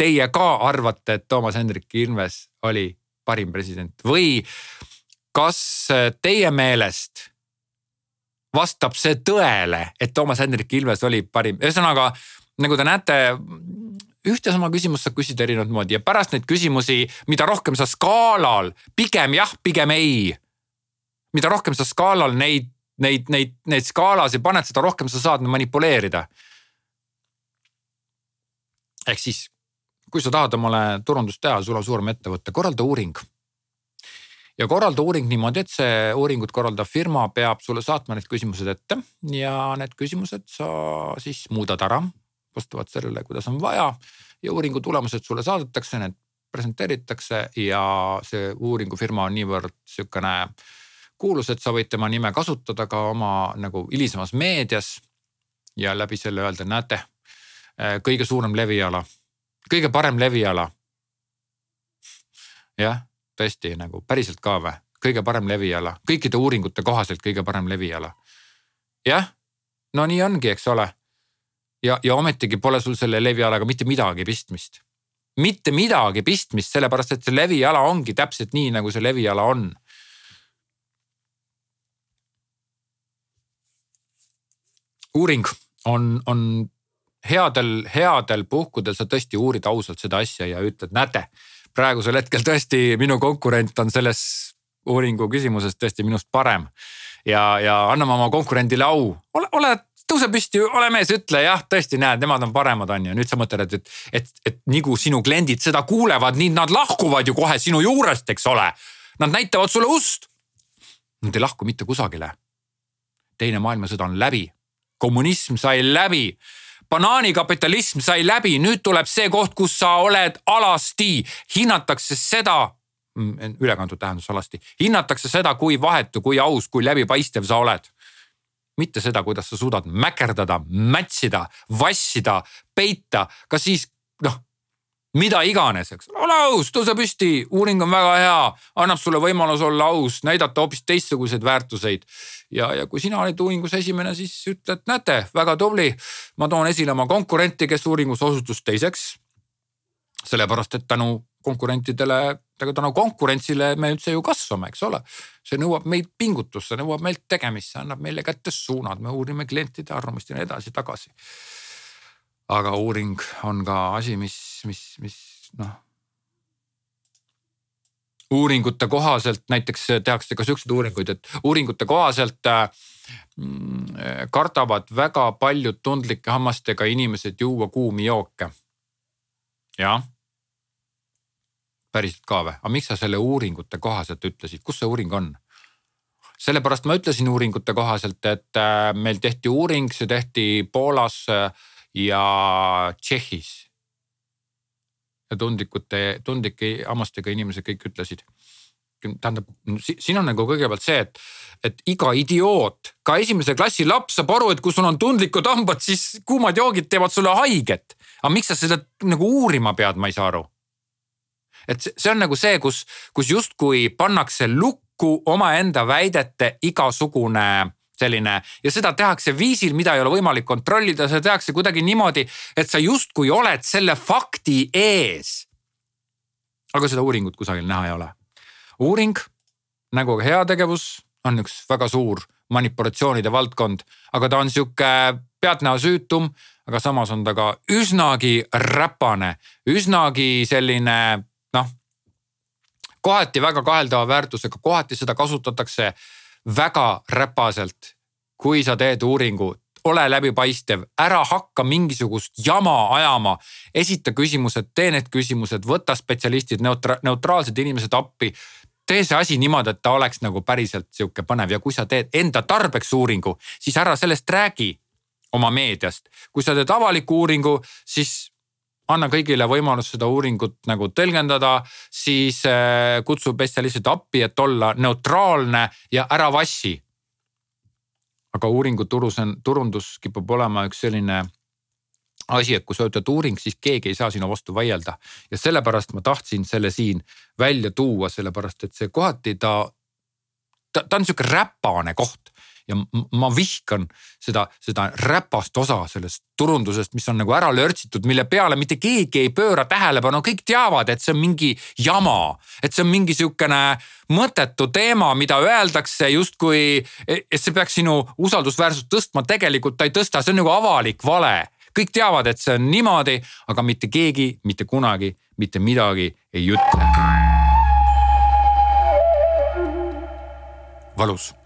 S2: teie ka arvate, et Toomas Hendrik Ilves oli parim president või kas teie meelest vastab see tõele, et Toomas Hendrik Ilves oli parim, ühesõnaga nagu te näete ühte sama küsimust saab küsida erinevat moodi ja pärast neid küsimusi, mida rohkem sa skaalal, pigem jah, pigem ei. mida rohkem sa skaalal neid, neid, neid, neid skaalasid paned, seda rohkem sa saad manipuleerida. ehk siis, kui sa tahad omale turundust teha, sul on suurem ettevõte, korralda uuring ja korralda uuring niimoodi, et see uuringut korraldav firma peab sulle saatma need küsimused ette ja need küsimused sa siis muudad ära vastavalt sellele, kuidas on vaja. ja uuringu tulemused sulle saadetakse, need presenteeritakse ja see uuringufirma on niivõrd sihukene kuulus, et sa võid tema nime kasutada ka oma nagu hilisemas meedias. ja läbi selle öelda, näete, kõige suurem leviala, kõige parem leviala. jah tõesti nagu päriselt ka või? kõige parem leviala, kõikide uuringute kohaselt kõige parem leviala. jah, no nii ongi, eks ole. ja, ja ometigi pole sul selle levialaga mitte midagi pistmist. mitte midagi pistmist, sellepärast et see leviala ongi täpselt nii, nagu see leviala on. uuring on, on headel, headel puhkudel sa tõesti uurid ausalt seda asja ja ütled, näete praegusel hetkel tõesti minu konkurent on selles uuringu küsimuses tõesti minust parem. ja, ja anname oma konkurendile au, ole, ole, tõuse püsti, ole mees, ütle jah, tõesti näed, nemad on paremad, on ju. nüüd sa mõtled, et, et, et, et nii kui sinu kliendid seda kuulevad, nii nad lahkuvad ju kohe sinu juurest, eks ole. Nad näitavad sulle ust. Nad ei lahku mitte kusagile. teine maailmasõda on läbi, kommunism sai läbi banaanikapitalism sai läbi, nüüd tuleb see koht, kus sa oled alasti, hinnatakse seda mm, ülekantud tähendus alasti, hinnatakse seda, kui vahetu, kui aus, kui läbipaistev sa oled. mitte seda, kuidas sa suudad mäkerdada, mätsida, vassida, peita, ka siis noh, mida iganes, eks. Ole aus, tõuse püsti, uuring on väga hea, annab sulle võimaluse olla aus, näidata hoopis teistsuguseid väärtuseid. Ja, ja kui sina olid uuringus esimene, siis ütled, näete, väga tubli. ma toon esile oma konkurenti, kes uuringus osutus teiseks. sellepärast, et tänu konkurentidele, tänu konkurentsile me üldse ju kasvame, eks ole. see nõuab meid pingutust, see nõuab meilt tegemist, see annab meile kätte suunad, me uurime klientide arvamust ja nii edasi-tagasi aga uuring on ka asi, mis, mis, mis noh. Uuringute kohaselt näiteks tehakse ka siukseid uuringuid, et uuringute kohaselt äh, kardavad väga paljud tundlike hammastega inimesed juua kuumi jooke. jah. päriselt ka või, aga miks sa selle uuringute kohaselt ütlesid, kus see uuring on? sellepärast ma ütlesin uuringute kohaselt, et äh, meil tehti uuring, see tehti Poolas äh, ja Tšehhis. Tundlikute, tundlike hammastega inimesed kõik ütlesid tähendab, siin on nagu kõigepealt see, et, et iga idioot, ka esimese klassi laps saab aru, et kui sul on tundlikud hambad, siis kuumad joogid teevad sulle haiget. aga miks sa seda nagu uurima pead, ma ei saa aru. et see on nagu see, kus, kus justkui pannakse lukku omaenda väidete igasugune selline ja seda tehakse viisil, mida ei ole võimalik kontrollida, seda tehakse kuidagi niimoodi, et sa justkui oled selle fakti ees. aga seda uuringut kusagil näha ei ole. uuring nagu ka heategevus on üks väga suur manipulatsioonide valdkond, aga ta on sihuke pealtnäha süütum, aga samas on ta ka üsnagi räpane, üsnagi selline noh, kohati väga kaheldava väärtusega, kohati seda kasutatakse väga räpaselt. kui sa teed uuringu, ole läbipaistev, ära hakka mingisugust jama ajama, esita küsimused, tee need küsimused, võta spetsialistid, neutra-, neutraalsed inimesed appi tee see asi niimoodi, et ta oleks nagu päriselt sihuke põnev ja kui sa teed enda tarbeks uuringu, siis ära sellest räägi oma meediast. kui sa teed avaliku uuringu, siis anna kõigile võimalus seda uuringut nagu tõlgendada, siis äh, kutsu spetsialistid appi, et olla neutraalne ja ära vassi. aga uuringu turus on, turundus kipub olema üks selline asi, et kui sa ütled uuring, siis keegi ei saa sinu vastu vaielda. ja sellepärast ma tahtsin selle siin välja tuua, sellepärast et see kohati ta, ta, ta on sihuke räpane koht ja ma vihkan seda, seda räpast osa sellest turundusest, mis on nagu ära lörtsitud, mille peale mitte keegi ei pööra tähelepanu, kõik teavad, et see on mingi jama. et see on mingi sihukene mõttetu teema, mida öeldakse justkui, et see peaks sinu usaldusväärsust tõstma, tegelikult ta ei tõsta, see on nagu avalik vale kõik teavad, et see on niimoodi, aga mitte keegi mitte kunagi mitte midagi ei ütle. valus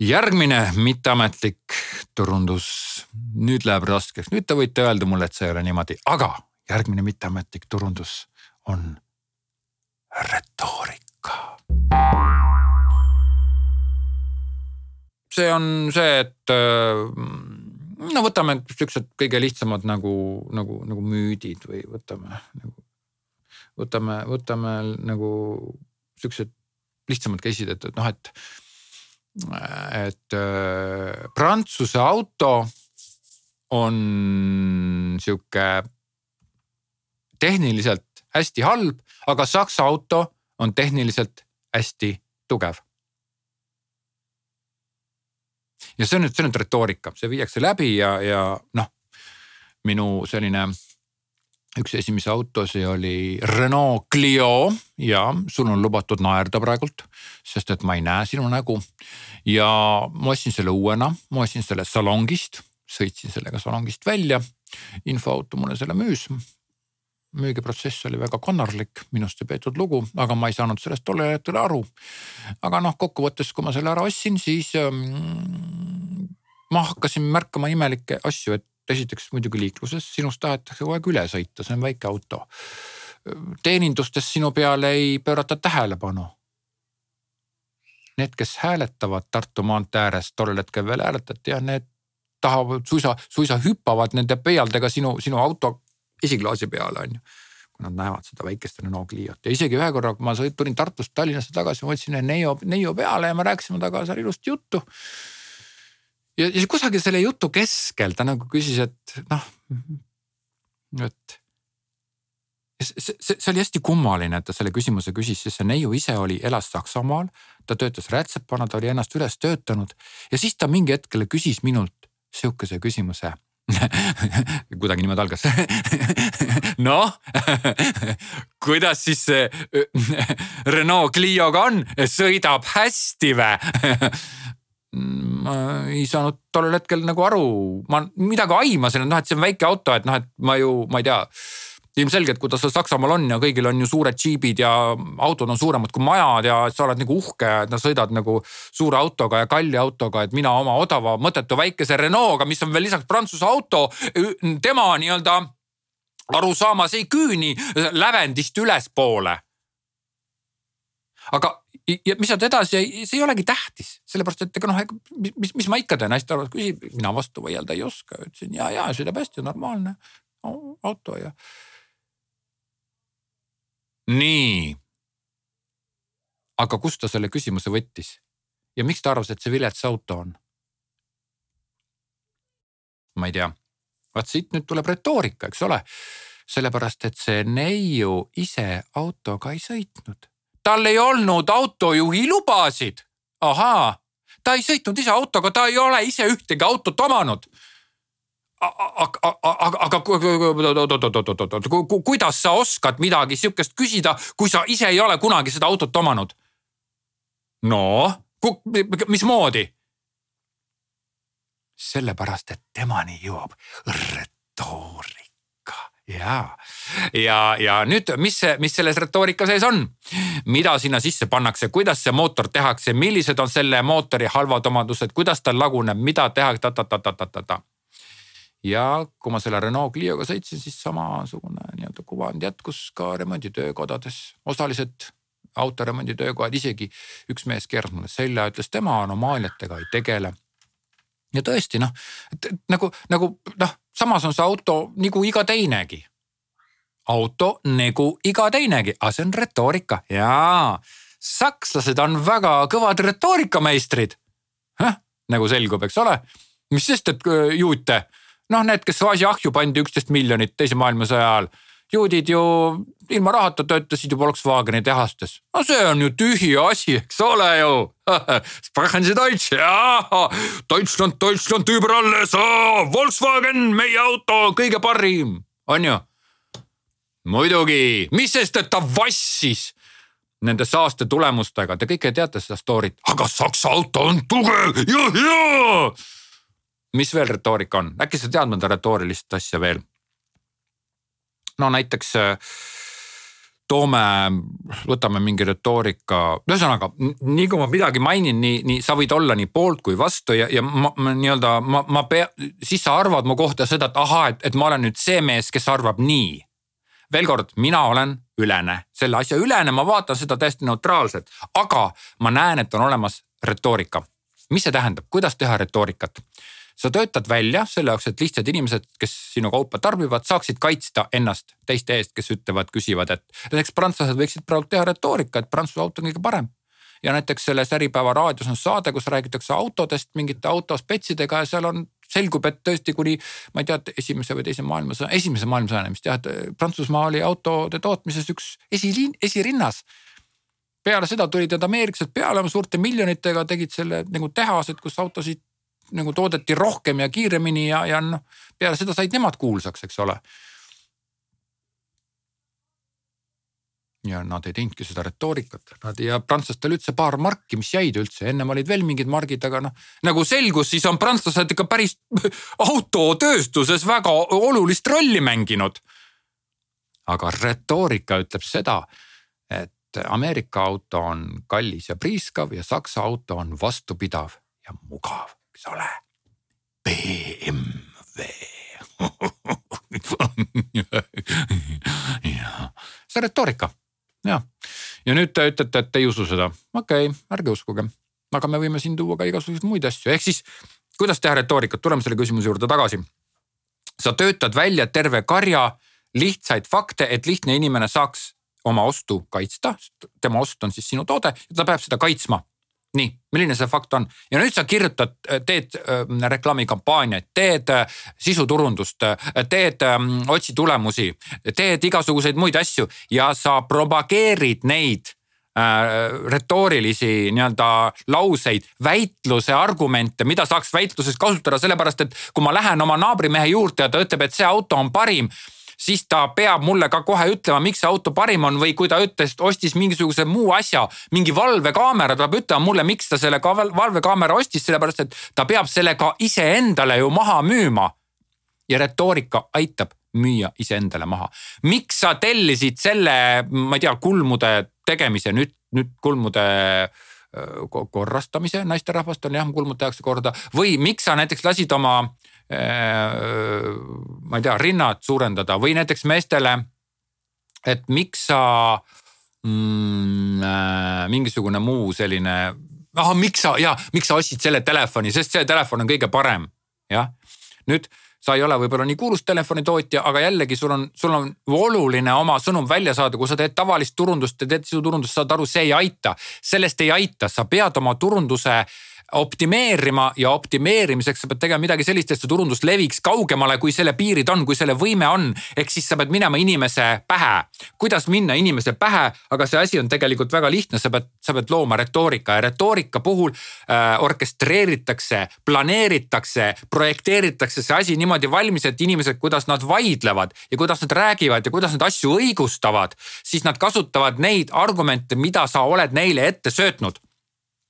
S2: järgmine mitteametlik turundus, nüüd läheb raskeks, nüüd te võite öelda mulle, et see ei ole niimoodi, aga järgmine mitteametlik turundus on retoorika. see on see, et äh, no võtame siuksed kõige lihtsamad nagu, nagu, nagu müüdid või võtame nagu, võtame, võtame nagu siuksed lihtsamad case'id, et, et noh, et et äh, Prantsuse auto on sihuke tehniliselt hästi halb, aga Saksa auto on tehniliselt hästi tugev. ja see on nüüd, see on nüüd retoorika, see viiakse läbi ja, ja noh, minu selline üks esimesi autosid oli Renault Clio ja sul on lubatud naerda praegult, sest et ma ei näe sinu nägu. ja ma ostsin selle uuena, ma ostsin selle salongist, sõitsin sellega salongist välja. infoauto mulle selle müüs. müügiprotsess oli väga konarlik, minust ei peetud lugu, aga ma ei saanud sellest tollel hetkel aru. aga noh, kokkuvõttes, kui ma selle ära ostsin, siis ähm, ma hakkasin märkama imelikke asju, et esiteks muidugi liikluses, sinust tahetakse kogu aeg üle sõita, see on väike auto. teenindustes sinu peale ei pöörata tähelepanu. Need, kes hääletavad Tartu maantee ääres, tollel hetkel veel hääletati ja need tahavad suisa, suisa hüppavad nende pöialdega sinu, sinu auto esiklaasi peale on ju kui nad näevad seda väikest Renault Cliot ja isegi ühe korra, kui ma tulin Tartust Tallinnasse tagasi, ma võtsin Neio, Neio peale ja me rääkisime temaga seal ilusti juttu ja, ja kusagil selle jutu keskel ta nagu küsis, et noh, et see, see, see oli hästi kummaline, et ta selle küsimuse küsis, sest see neiu ise oli, elas Saksamaal, ta töötas rätsepana, ta oli ennast üles töötanud ja siis ta mingi hetkel küsis minult sihukese küsimuse. Kuidagi niimoodi algas. Noh, kuidas siis see Renault Clio'ga on, sõidab hästi vä ma ei saanud tollel hetkel nagu aru, ma midagi aimasin, et noh, et see on väike auto, et noh, et ma ju, ma ei tea ilmselgelt, kuidas see Saksamaal on ja kõigil on ju suured džiibid ja autod on suuremad kui majad ja sa oled nagu uhke, et sa sõidad nagu suure autoga ja kalli autoga, et mina oma odava mõttetu väikese Renault'ga, mis on veel lisaks Prantsuse auto, tema nii-öelda arusaamas ei küüni lävendist ülespoole. aga ja mis saad edasi, see ei olegi tähtis, sellepärast et ega noh, mis, mis ma ikka teen, hästi arvad, küsib, mina vastu vaielda ei oska, ütlesin ja, ja sõidab hästi, normaalne auto ja. nii. aga kust ta selle küsimuse võttis ja miks ta arvas, et see vilets auto on? ma ei tea, vaat siit nüüd tuleb retoorika, eks ole sellepärast et see neiu ise autoga ei sõitnud tal ei olnud autojuhi lubasid. ahaa, ta ei sõitnud ise autoga, ta ei ole ise ühtegi autot omanud. aga, aga, aga kuidas sa oskad midagi sihukest küsida, kui sa ise ei ole kunagi seda autot omanud? no, mismoodi? sellepärast, et temani jõuab retoorika ja ja, ja nüüd, mis, mis selles retoorika sees on, mida sinna sisse pannakse, kuidas see mootor tehakse, millised on selle mootori halvad omadused, kuidas ta laguneb, mida tehakse? Ta-ta-ta-ta-ta-ta. ja kui ma selle Renault Clioga sõitsin, siis samasugune nii-öelda kuvand jätkus ka remonditöökodades, osaliselt autoremonditöökojad, isegi üks mees keeras mulle selja, ütles tema anomaaliatega ei tegele. Ja tõesti noh, et nagu, nagu noh, samas on see auto nagu iga teinegi. Auto nagu iga teinegi, aga see on retoorika. Jaa. sakslased on väga kõvad retoorikameistrid. nagu selgub, eks ole, mis sest, et äh, juute, noh, need, kes gaasi ahju pandi üksteist miljonit teise maailmasõja ajal. Juudid ju ilma rahata töötasid ju Volkswageni tehastes. no see on ju tühi asi, eks ole ju. Sprechen Sie Deutsch, jaa. Deutschland, Deutschland über alles, Volkswagen, meie auto, kõige parim, on ju muidugi, mis sest, et ta vassis nende saaste tulemustega, te kõike teate seda story't, aga Saksa auto on tugev ja hea. mis veel retoorika on, äkki sa tead mõnda retoorilist asja veel? no näiteks äh, toome, võtame mingi retoorika, ühesõnaga nii kui ma midagi mainin, nii, nii sa võid olla nii poolt kui vastu ja, ja ma, ma nii-öelda ma, ma pea, siis sa arvad mu kohta seda, et ahaa, et, et ma olen nüüd see mees, kes arvab nii. Veel kord, mina olen ülene, selle asja ülene, ma vaatan seda täiesti neutraalselt, aga ma näen, et on olemas retoorika. mis see tähendab, kuidas teha retoorikat? Sa töötad välja selle jaoks, et lihtsad inimesed, kes sinu kaupa tarbivad, saaksid kaitsta ennast teiste eest, kes ütlevad, küsivad, et näiteks prantslased võiksid praegu teha retoorika, et Prantsuse auto on kõige parem ja näiteks selles Äripäeva raadios on saade, kus räägitakse autodest, mingite autospetsidega ja seal on selgub, et tõesti kuni ma ei tea, esimese või teise maailmasõja, esimese maailmasõjani vist jah, et Prantsusmaa oli autode tootmises üks esiliin, esirinnas. peale seda tulid need ameeriklased peale oma suurte miljonitega, tegid selle nagu tehased, kus autosid nagu toodeti rohkem ja kiiremini ja, ja noh, peale seda said nemad kuulsaks, eks ole ja nad ei teinudki seda retoorikat, nad ja prantslastel üldse paar marki, mis jäid üldse, ennem olid veel mingid margid, aga noh. nagu selgus, siis on prantslased ikka päris autotööstuses väga olulist rolli mänginud. aga retoorika ütleb seda, et Ameerika auto on kallis ja priiskav ja Saksa auto on vastupidav ja mugav, eks ole. BMW see on retoorika. Ja, ja nüüd te ütlete, et ei usu seda, okei okay,, ärge uskuge, aga me võime siin tuua ka igasuguseid muid asju, ehk siis kuidas teha retoorikat, tuleme selle küsimuse juurde tagasi. sa töötad välja terve karja lihtsaid fakte, et lihtne inimene saaks oma ostu kaitsta, tema ost on siis sinu toode ja ta peab seda kaitsma nii, milline see fakt on? Ja nüüd sa kirjutad, teed äh, reklaamikampaaniaid, teed äh, sisuturundust, äh, teed ähm, otsi tulemusi, teed igasuguseid muid asju ja sa propageerid neid retoorilisi nii-öelda lauseid, väitluse argumente, mida saaks väitluses kasutada, sellepärast et kui ma lähen oma naabrimehe juurde ja ta ütleb, et see auto on parim siis ta peab mulle ka kohe ütlema, miks see auto parim on või kui ta ütles, ostis mingisuguse muu asja, mingi valvekaamera, ta peab ütlema mulle, miks ta selle valvekaamera ostis, sellepärast et ta peab selle ka iseendale ju maha müüma. ja retoorika aitab müüa iseendale maha. miks sa tellisid selle, ma ei tea, kulmude tegemise nüüd, nüüd kulmude korrastamise, naisterahvast on jah, kulmud tehakse korda või miks sa näiteks lasid oma ma ei tea, rinnad suurendada või näiteks meestele. et miks sa mm, äh, mingisugune muu selline, ah miks sa ja miks sa ostsid selle telefoni, sest see telefon on kõige parem, jah. nüüd sa ei ole võib-olla nii kuulus telefonitootja, aga jällegi sul on, sul on oluline oma sõnum välja saada, kui sa teed tavalist turundust ja teed sisuturundust, saad aru, see ei aita. sellest ei aita, sa pead oma turunduse optimeerima ja optimeerimiseks sa pead tegema midagi sellist, et see turundus leviks kaugemale, kui selle piirid on, kui selle võime on. ehk siis sa pead minema inimese pähe. kuidas minna inimese pähe, aga see asi on tegelikult väga lihtne, sa pead, sa pead looma retoorika ja retoorika puhul äh, orkestreeritakse, planeeritakse, projekteeritakse see asi niimoodi valmis, et inimesed, kuidas nad vaidlevad ja kuidas nad räägivad ja kuidas nad asju õigustavad, siis nad kasutavad neid argumente, mida sa oled neile ette söötnud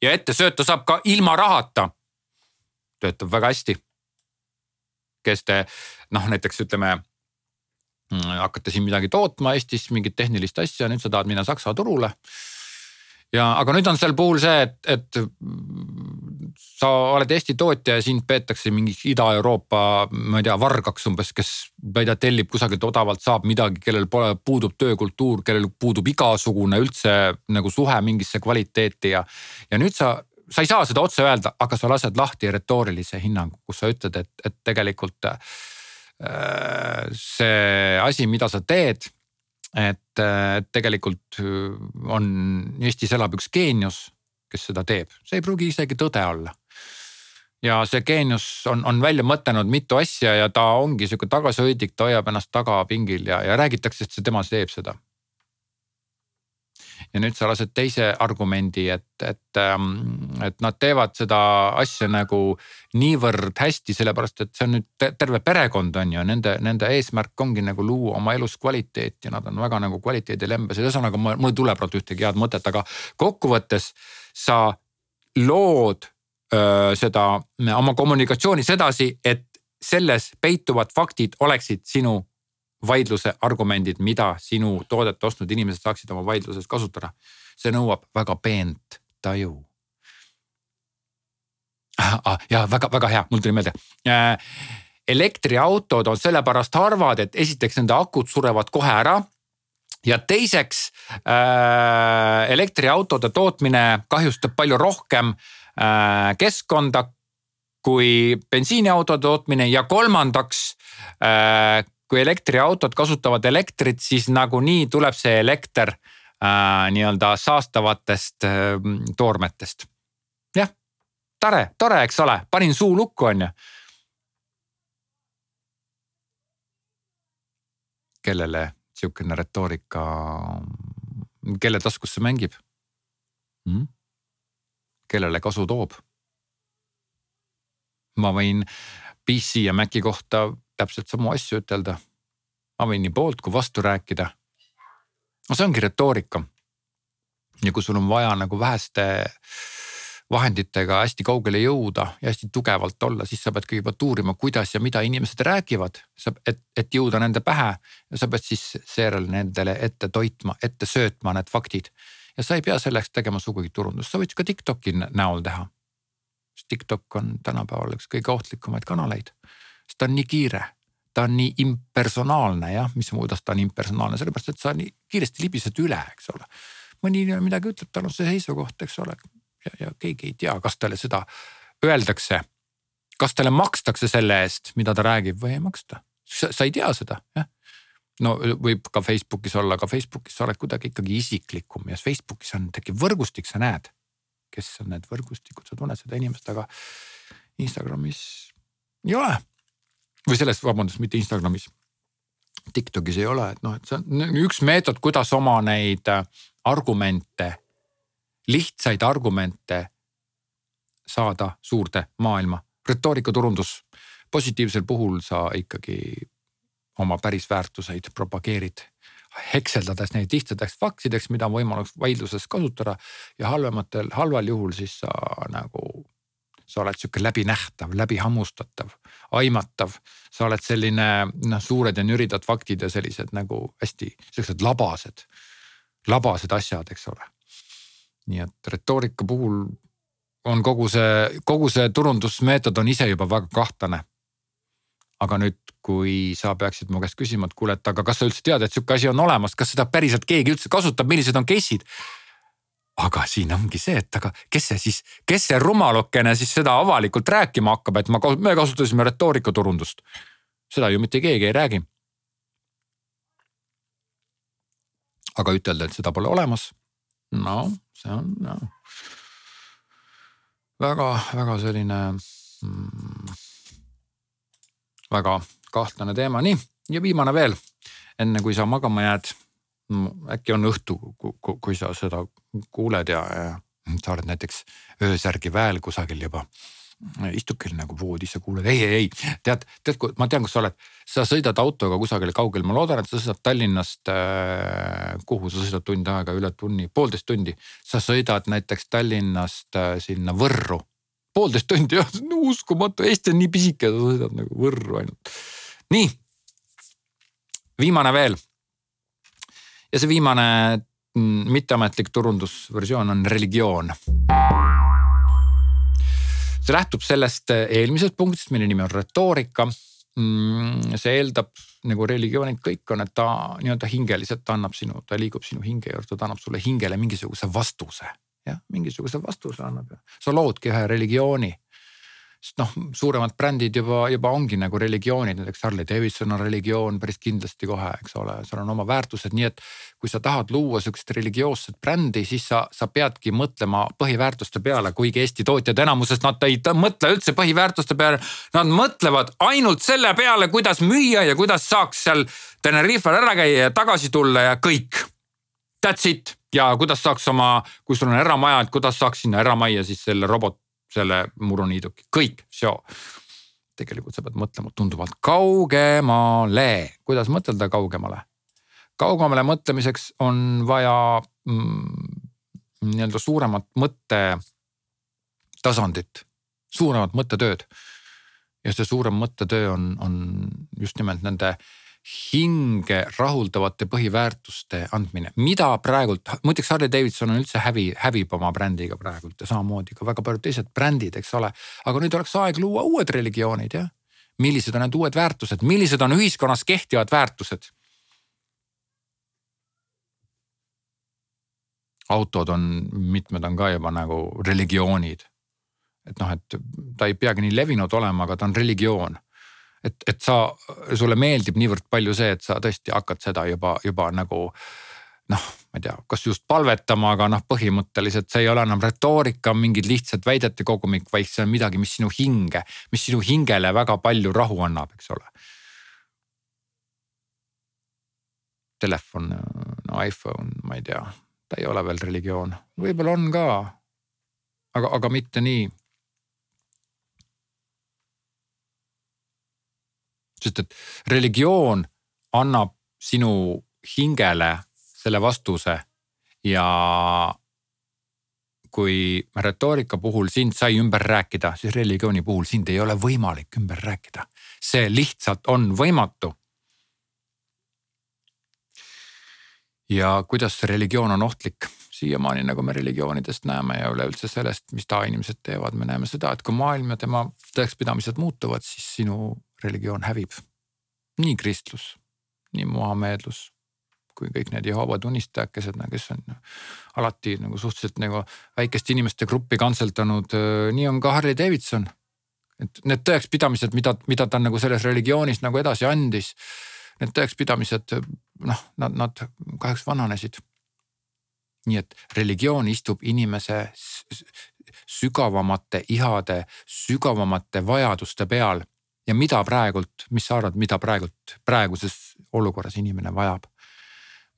S2: ja ette sööta saab ka ilma rahata. töötab väga hästi. kes te noh, näiteks ütleme mm, hakkate siin midagi tootma Eestis, mingit tehnilist asja, nüüd sa tahad minna Saksa turule ja, aga nüüd on seal puhul see, et, et sa oled Eesti tootja ja sind peetakse mingiks Ida-Euroopa, ma ei tea, vargaks umbes, kes ma ei tea, tellib kusagilt odavalt, saab midagi, kellel pole, puudub töökultuur, kellel puudub igasugune üldse nagu suhe mingisse kvaliteeti ja. ja nüüd sa, sa ei saa seda otse öelda, aga sa lased lahti retoorilise hinnangu, kus sa ütled, et, et tegelikult äh, see asi, mida sa teed et tegelikult äh, on, Eestis elab üks geenius, kes seda teeb, see ei pruugi isegi tõde olla. ja see geenius on, on välja mõtelnud mitu asja ja ta ongi sihuke tagasihoidlik, ta hoiab ennast tagapingil ja, ja räägitakse, et see tema teeb seda ja nüüd sa lased teise argumendi, et, et, ähm, et nad teevad seda asja nagu niivõrd hästi, sellepärast et see on nüüd terve perekond on ju, nende, nende eesmärk ongi nagu luua oma elus kvaliteeti ja nad on väga nagu kvaliteedilembes, ühesõnaga mul ei tule praegu ühtegi head mõtet, aga kokkuvõttes sa lood öö, seda oma kommunikatsioonis edasi, et selles peituvad faktid oleksid sinu vaidluse argumendid, mida sinu toodet ostnud inimesed saaksid oma vaidluses kasutada. see nõuab väga peent taju. Ah, ja väga-väga hea, mul tuli meelde äh, elektriautod on sellepärast harvad, et esiteks nende akud surevad kohe ära. ja teiseks äh, elektriautode tootmine kahjustab palju rohkem äh, keskkonda kui bensiiniautode tootmine ja kolmandaks äh, kui elektriautod kasutavad elektrit, siis nagunii tuleb see elekter äh, nii-öelda saastavatest äh, toormetest. jah, tore, tore, eks ole, panin suu lukku, on ju. kellele sihukene retoorika, kelle taskus see mängib mm?? kellele kasu toob? ma võin PC ja Maci kohta täpselt samu asju ütelda. ma võin nii poolt kui vastu rääkida. no see ongi retoorika. ja kui sul on vaja nagu väheste vahenditega hästi kaugele jõuda ja hästi tugevalt olla, siis sa pead kõigepealt uurima, kuidas ja mida inimesed räägivad. sa, et, et jõuda nende pähe ja sa pead siis seejärel nendele ette toitma, ette söötma need faktid. ja sa ei pea selleks tegema sugugi turundust, sa võid ka Tiktoki näol teha. TikTok on tänapäeval üks kõige ohtlikumaid kanaleid sest ta on nii kiire ta on nii impersonaalne jah, mis, kuidas ta on impersonaalne, sellepärast et sa nii kiiresti libised üle, eks ole. mõni midagi ütleb, tal on see seisukoht, eks ole. ja, ja keegi ei tea, kas talle seda öeldakse. kas talle makstakse selle eest, mida ta räägib või ei maksta. sa ei tea seda, jah. no võib ka Facebookis olla, aga Facebookis sa oled kuidagi ikkagi isiklikum ja Facebookis on, tekib võrgustik, sa näed, kes on need võrgustikud, sa tunned seda inimest, aga Instagramis ei ole või selles, vabandust, mitte Instagramis. Tiktokis ei ole, et noh, et see on üks meetod, kuidas oma neid äh, argumente, lihtsaid argumente saada suurde maailma. retoorikaturundus, positiivsel puhul sa ikkagi oma päris väärtuseid propageerid hekseldades neid lihtsateks faktideks, mida on võimalik vaidluses kasutada ja halvematel, halval juhul siis sa nagu sa oled sihuke läbinähtav, läbihammustatav, aimatav. sa oled selline noh, suured ja nüridad faktid ja sellised nagu hästi siuksed labased, labased asjad, eks ole. nii et retoorika puhul on kogu see, kogu see turundusmeetod on ise juba väga kahtlane. aga nüüd, kui sa peaksid mu käest küsima, et kuule, et aga kas sa üldse tead, et sihuke asi on olemas, kas seda päriselt keegi üldse kasutab, millised on case'id? Aga siin ongi see, et aga kes see siis, kes see rumalukene siis seda avalikult rääkima hakkab, et ma, me kasutasime retoorikaturundust. seda ju mitte keegi ei räägi. aga ütelda, et seda pole olemas, no see on no, väga-väga selline mm, väga kahtlane teema, nii ja viimane veel, enne kui sa magama jääd. Äkki on õhtu, kui sa seda kuuled ja, ja sa oled näiteks öösärgi väel kusagil juba istudki nagu voodis ja kuuled, ei, ei, ei, tead, tead, ma tean, kus sa oled. sa sõidad autoga kusagile kaugele, ma loodan, et sa sõidad Tallinnast äh,. kuhu sa sõidad tund aega, üle tunni, poolteist tundi. sa sõidad näiteks Tallinnast äh, sinna Võrru poolteist tundi jah, uskumatu, Eesti on nii pisike, sa sõidad nagu Võrru ainult. nii, viimane veel. Ja see viimane mm, mitteametlik turundusversioon on religioon. see lähtub sellest eelmisest punktist, mille nimi on retoorika. Mm, see eeldab nagu religioonid kõik on, et ta nii-öelda hingeliselt annab sinu, ta liigub sinu hinge juurde, ta annab sulle hingele mingisuguse vastuse jah, mingisuguse vastuse annab ja sa loodki ühe religiooni. Sest noh, suuremad brändid juba, juba ongi nagu religioonid, näiteks Harley Davidson on religioon päris kindlasti kohe, eks ole, seal on oma väärtused, nii et. kui sa tahad luua sihukest religioosset brändi, siis sa, sa peadki mõtlema põhiväärtuste peale, kuigi Eesti tootjad enamuses nad ei mõtle üldse põhiväärtuste peale. Nad mõtlevad ainult selle peale, kuidas müüa ja kuidas saaks seal Tenerifel ära käia ja tagasi tulla ja kõik. That's it ja kuidas saaks oma, kui sul on eramaja, et kuidas saaks sinna eramajja siis selle robot, selle muruniiduki, kõik, seo. tegelikult sa pead mõtlema tunduvalt kaugemale, kuidas mõtelda kaugemale? kaugemale mõtlemiseks on vaja mm, nii-öelda suuremat mõttetasandit, suuremat mõttetööd. ja see suurem mõttetöö on, on just nimelt nende hinge rahuldavate põhiväärtuste andmine, mida praegult, muideks Harley Davidson on üldse hävi, hävib oma brändiga praegult ja samamoodi ka väga paljud teised brändid, eks ole. aga nüüd oleks aeg luua uued religioonid jah. millised on need uued väärtused, millised on ühiskonnas kehtivad väärtused? autod on, mitmed on ka juba nagu religioonid. et noh, et ta ei peagi nii levinud olema, aga ta on religioon et, et sa, sulle meeldib niivõrd palju see, et sa tõesti hakkad seda juba, juba nagu noh, ma ei tea, kas just palvetama, aga noh, põhimõtteliselt see ei ole enam retoorika, mingid lihtsad väidete kogumik, vaid see on midagi, mis sinu hinge, mis sinu hingele väga palju rahu annab, eks ole. Telefon, no iPhone, ma ei tea, ta ei ole veel religioon, võib-olla on ka. aga, aga mitte nii sest et religioon annab sinu hingele selle vastuse ja kui retoorika puhul sind sai ümber rääkida, siis religiooni puhul sind ei ole võimalik ümber rääkida. see lihtsalt on võimatu. ja kuidas religioon on ohtlik, siiamaani nagu me religioonidest näeme ja üleüldse sellest, mis tavainimesed teevad, me näeme seda, et kui maailm ja tema tõekspidamised muutuvad, siis sinu religioon hävib. nii kristlus, nii muhameedlus kui kõik need Jehoova tunnistakesed, kes on alati nagu suhteliselt nagu väikest inimeste gruppi kantseldanud, nii on ka Harley Davidson. et need tõekspidamised, mida, mida ta nagu selles religioonis nagu edasi andis. Need tõekspidamised noh, nad, nad kahjuks vananesid. nii et religioon istub inimese sügavamate ihade, sügavamate vajaduste peal ja mida praegult, mis sa arvad, mida praegult praeguses olukorras inimene vajab?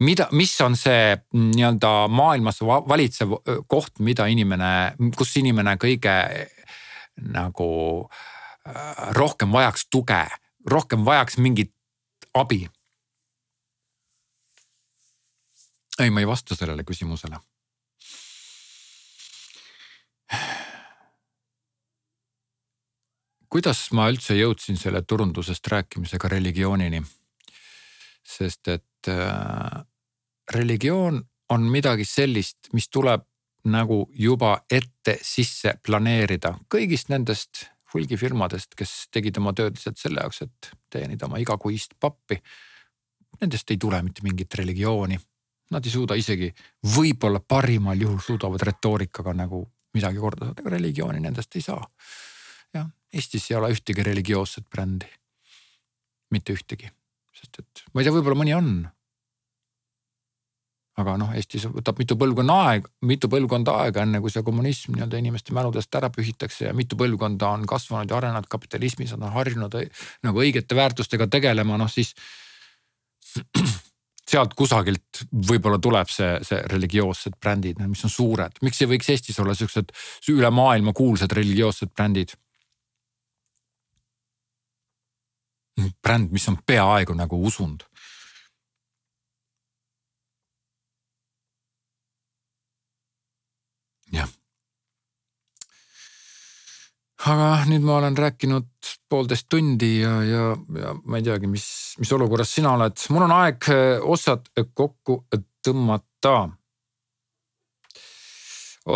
S2: mida, mis on see nii-öelda maailmas valitsev koht, mida inimene, kus inimene kõige nagu äh, rohkem vajaks tuge, rohkem vajaks mingit abi? ei, ma ei vasta sellele küsimusele kuidas ma üldse jõudsin selle turundusest rääkimisega religioonini? sest et äh, religioon on midagi sellist, mis tuleb nagu juba ette sisse planeerida kõigist nendest hulgifirmadest, kes tegid oma tööd lihtsalt selle jaoks, et teenida oma igakuist pappi. Nendest ei tule mitte mingit religiooni. Nad ei suuda isegi, võib-olla parimal juhul suudavad retoorikaga nagu midagi korda saada, aga religiooni nendest ei saa. Eestis ei ole ühtegi religioosset brändi. mitte ühtegi, sest et ma ei tea, võib-olla mõni on aga noh, Eestis võtab mitu põlvkonna aeg, mitu põlvkonda aega, enne kui see kommunism nii-öelda inimeste mäludest ära pühitakse ja mitu põlvkonda on kasvanud ja arenenud kapitalismis, on harjunud nagu õigete väärtustega tegelema, noh siis. sealt kusagilt võib-olla tuleb see, see religioossed brändid, mis on suured, miks ei võiks Eestis olla siuksed üle maailma kuulsad religioossed brändid? Bränd, mis on peaaegu nagu usund. Jah. aga nüüd ma olen rääkinud poolteist tundi ja, ja, ja ma ei teagi, mis, mis olukorras sina oled, mul on aeg otsad kokku tõmmata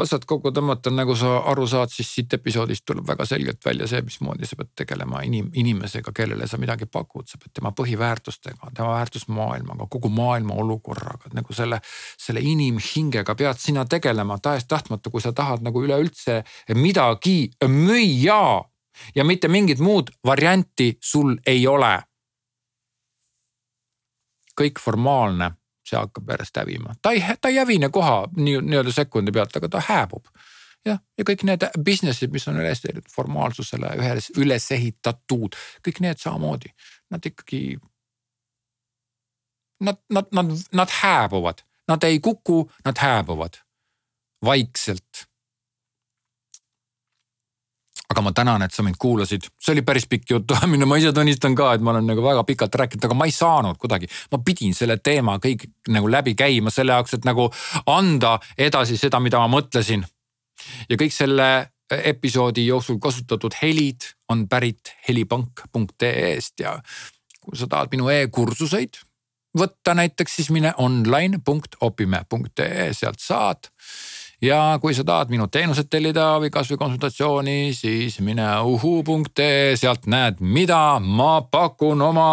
S2: osad kokku tõmmata, nagu sa aru saad, siis siit episoodist tuleb väga selgelt välja see, mismoodi sa pead tegelema inim-, inimesega, kellele sa midagi pakud, sa pead tema põhiväärtustega, tema väärtusmaailmaga, kogu maailma olukorraga, nagu selle, selle inimhingega pead sina tegelema tahes-tahtmata, kui sa tahad nagu üleüldse midagi müüa. Ja mitte mingit muud varianti sul ei ole. kõik formaalne see hakkab järjest hävima, ta ei, ta ei hävine koha nii, nii-öelda sekundi pealt, aga ta hääbub. jah, ja kõik need business'id, mis on üles ehitatud formaalsusele ühes üles ehitatud, kõik need samamoodi, nad ikkagi. Nad, nad, nad, nad hääbuvad, nad ei kuku, nad hääbuvad vaikselt aga ma tänan, et sa mind kuulasid, see oli päris pikk jutuajamine, ma ise tunnistan ka, et ma olen nagu väga pikalt rääkinud, aga ma ei saanud kuidagi. ma pidin selle teema kõik nagu läbi käima selle jaoks, et nagu anda edasi seda, mida ma mõtlesin. ja kõik selle episoodi jooksul kasutatud helid on pärit helipank.ee-st ja kui sa tahad minu e-kursuseid võtta näiteks, siis mine online.opime.ee, sealt saad ja kui sa tahad minu teenuseid tellida või kasvõi konsultatsiooni, siis mine uhu.ee, sealt näed, mida ma pakun oma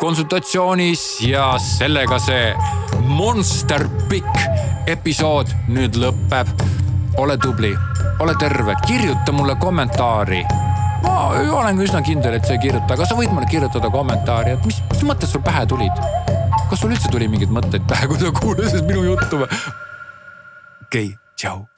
S2: konsultatsioonis ja sellega see monster pikk episood nüüd lõpeb. ole tubli, ole terve, kirjuta mulle kommentaari ma olen üsna kindel, et sa ei kirjuta, aga sa võid mulle kirjutada kommentaari, et mis, mis mõtted sul pähe tulid? kas sul üldse tuli mingeid mõtteid pähe, kui sa kuulasid minu juttu või? okei okay Ciao.